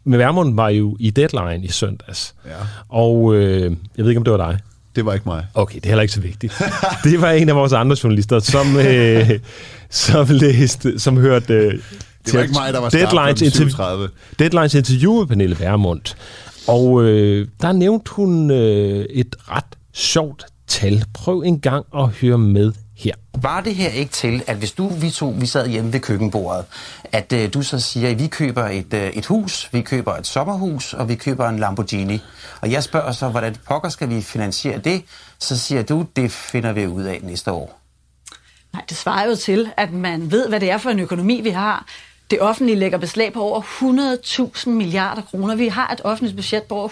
S2: med Værmund var jo i deadline i søndags. Ja. Og øh, jeg ved ikke, om det var dig.
S1: Det var ikke mig.
S2: Okay, det er heller ikke så vigtigt. det var en af vores andre journalister, som, øh, som læste, som hørte... Øh,
S1: det var ikke mig, der var Deadlines, interview,
S2: Deadlines interview med Pernille Værmund. Og øh, der nævnte hun øh, et ret sjovt tal. Prøv en gang at høre med her.
S9: Var det her ikke til, at hvis du, vi to, vi sad hjemme ved køkkenbordet, at øh, du så siger, at vi køber et, øh, et hus, vi køber et sommerhus, og vi køber en Lamborghini. Og jeg spørger så, hvordan pokker skal vi finansiere det? Så siger du, det finder vi ud af næste år.
S10: Nej, det svarer jo til, at man ved, hvad det er for en økonomi, vi har. Det offentlige lægger beslag på over 100.000 milliarder kroner. Vi har et offentligt budget på over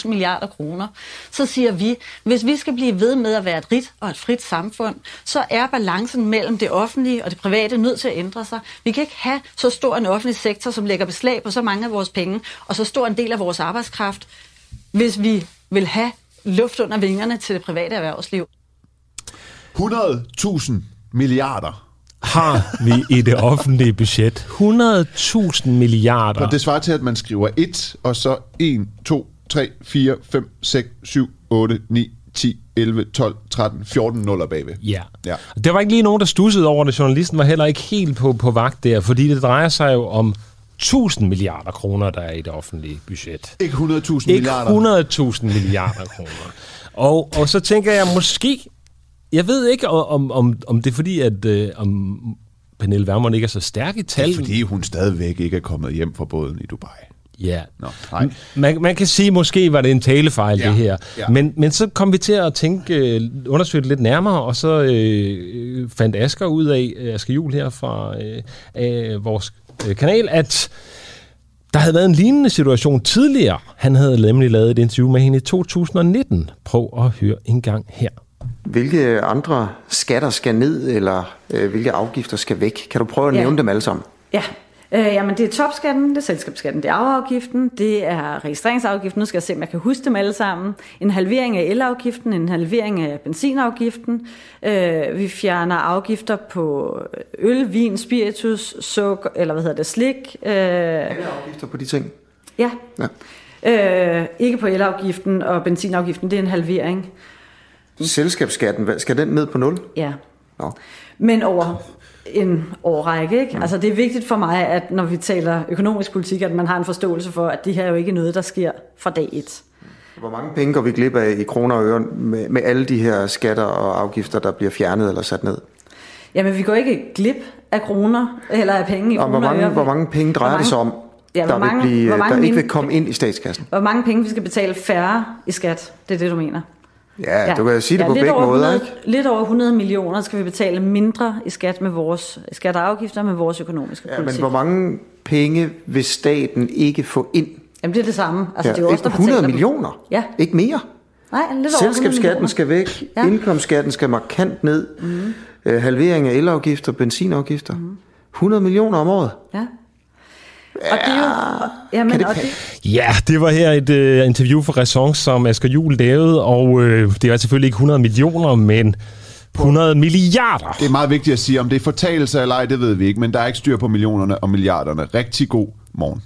S10: 100.000 milliarder kroner. Så siger vi, hvis vi skal blive ved med at være et rigt og et frit samfund, så er balancen mellem det offentlige og det private nødt til at ændre sig. Vi kan ikke have så stor en offentlig sektor, som lægger beslag på så mange af vores penge, og så stor en del af vores arbejdskraft, hvis vi vil have luft under vingerne til det private erhvervsliv.
S1: 100.000 milliarder
S2: har vi i det offentlige budget. 100.000 milliarder.
S1: Og det svarer til, at man skriver 1, og så 1, 2, 3, 4, 5, 6, 7, 8, 9, 10, 11, 12, 13, 14 nuller bagved.
S2: Ja. ja. Der var ikke lige nogen, der stussede over det. Journalisten var heller ikke helt på, på vagt der, fordi det drejer sig jo om 1000 milliarder kroner, der er i det offentlige budget.
S1: Ikke 100.000 milliarder.
S2: Ikke 100.000 milliarder kroner. Og, og så tænker jeg, måske jeg ved ikke, om, om, om det er fordi, at øh, om Pernille Vermund ikke er så stærk i tal.
S1: Det er fordi, hun stadigvæk ikke er kommet hjem fra båden i Dubai.
S2: Ja. Nå, nej. Man, man kan sige, måske var det en talefejl, ja. det her. Ja. Men, men så kom vi til at tænke, øh, undersøge det lidt nærmere, og så øh, fandt Asger ud af, Asger Jul her fra øh, øh, vores øh, kanal, at der havde været en lignende situation tidligere. Han havde nemlig lavet et interview med hende i 2019. Prøv at høre en gang her.
S11: Hvilke andre skatter skal ned, eller øh, hvilke afgifter skal væk? Kan du prøve at ja. nævne dem alle sammen?
S10: Ja, Øh, jamen, det er topskatten, det er selskabsskatten, det er arveafgiften, det er registreringsafgiften, nu skal jeg se, om jeg kan huske dem alle sammen, en halvering af elafgiften, en halvering af benzinafgiften, øh, vi fjerner afgifter på øl, vin, spiritus, sukker, eller hvad hedder det, slik.
S11: Øh, alle afgifter på de ting?
S10: Ja. ja. Øh, ikke på elafgiften og benzinafgiften, det er en halvering.
S11: Selskabsskatten, skal den ned på 0?
S10: Ja. Nå. Men over en årrække. Ikke? Mm. Altså det er vigtigt for mig, at når vi taler økonomisk politik, at man har en forståelse for, at det her er jo ikke noget, der sker fra dag et.
S11: Hvor mange penge går vi glip af i kroner og øre med, med alle de her skatter og afgifter, der bliver fjernet eller sat ned?
S10: Jamen vi går ikke glip af kroner eller af penge i og kroner
S11: hvor mange,
S10: og øre.
S11: Hvor mange penge drejer mange, det sig om, ja, der, mange, vil blive, der ikke vil komme ind i statskassen?
S10: Hvor mange penge vi skal betale færre i skat, det er det, du mener?
S11: Ja, ja, du kan sige det ja, på begge måder,
S10: 100,
S11: ikke?
S10: Lidt over 100 millioner skal vi betale mindre i skat med vores skat og afgifter med vores økonomiske
S11: ja,
S10: politik.
S11: men hvor mange penge vil staten ikke få ind?
S10: Jamen det er det samme. Altså,
S11: ja,
S10: det er jo også, der
S11: 100
S10: dem.
S11: millioner?
S10: Ja.
S11: Ikke mere?
S10: Nej, lidt over
S11: Selskabsskatten skal væk, ja. indkomstskatten skal markant ned, mm. øh, halvering af elafgifter, benzinafgifter. Mm. 100 millioner om året.
S10: Ja. Og det er jo... Jamen,
S11: kan det,
S10: og det,
S2: Ja, det var her et uh, interview for Ræson, som Asger Juhl lavede, og uh, det er selvfølgelig ikke 100 millioner, men 100 milliarder.
S1: Det er meget vigtigt at sige, om det er fortalelse eller ej, det ved vi ikke, men der er ikke styr på millionerne og milliarderne. Rigtig god morgen.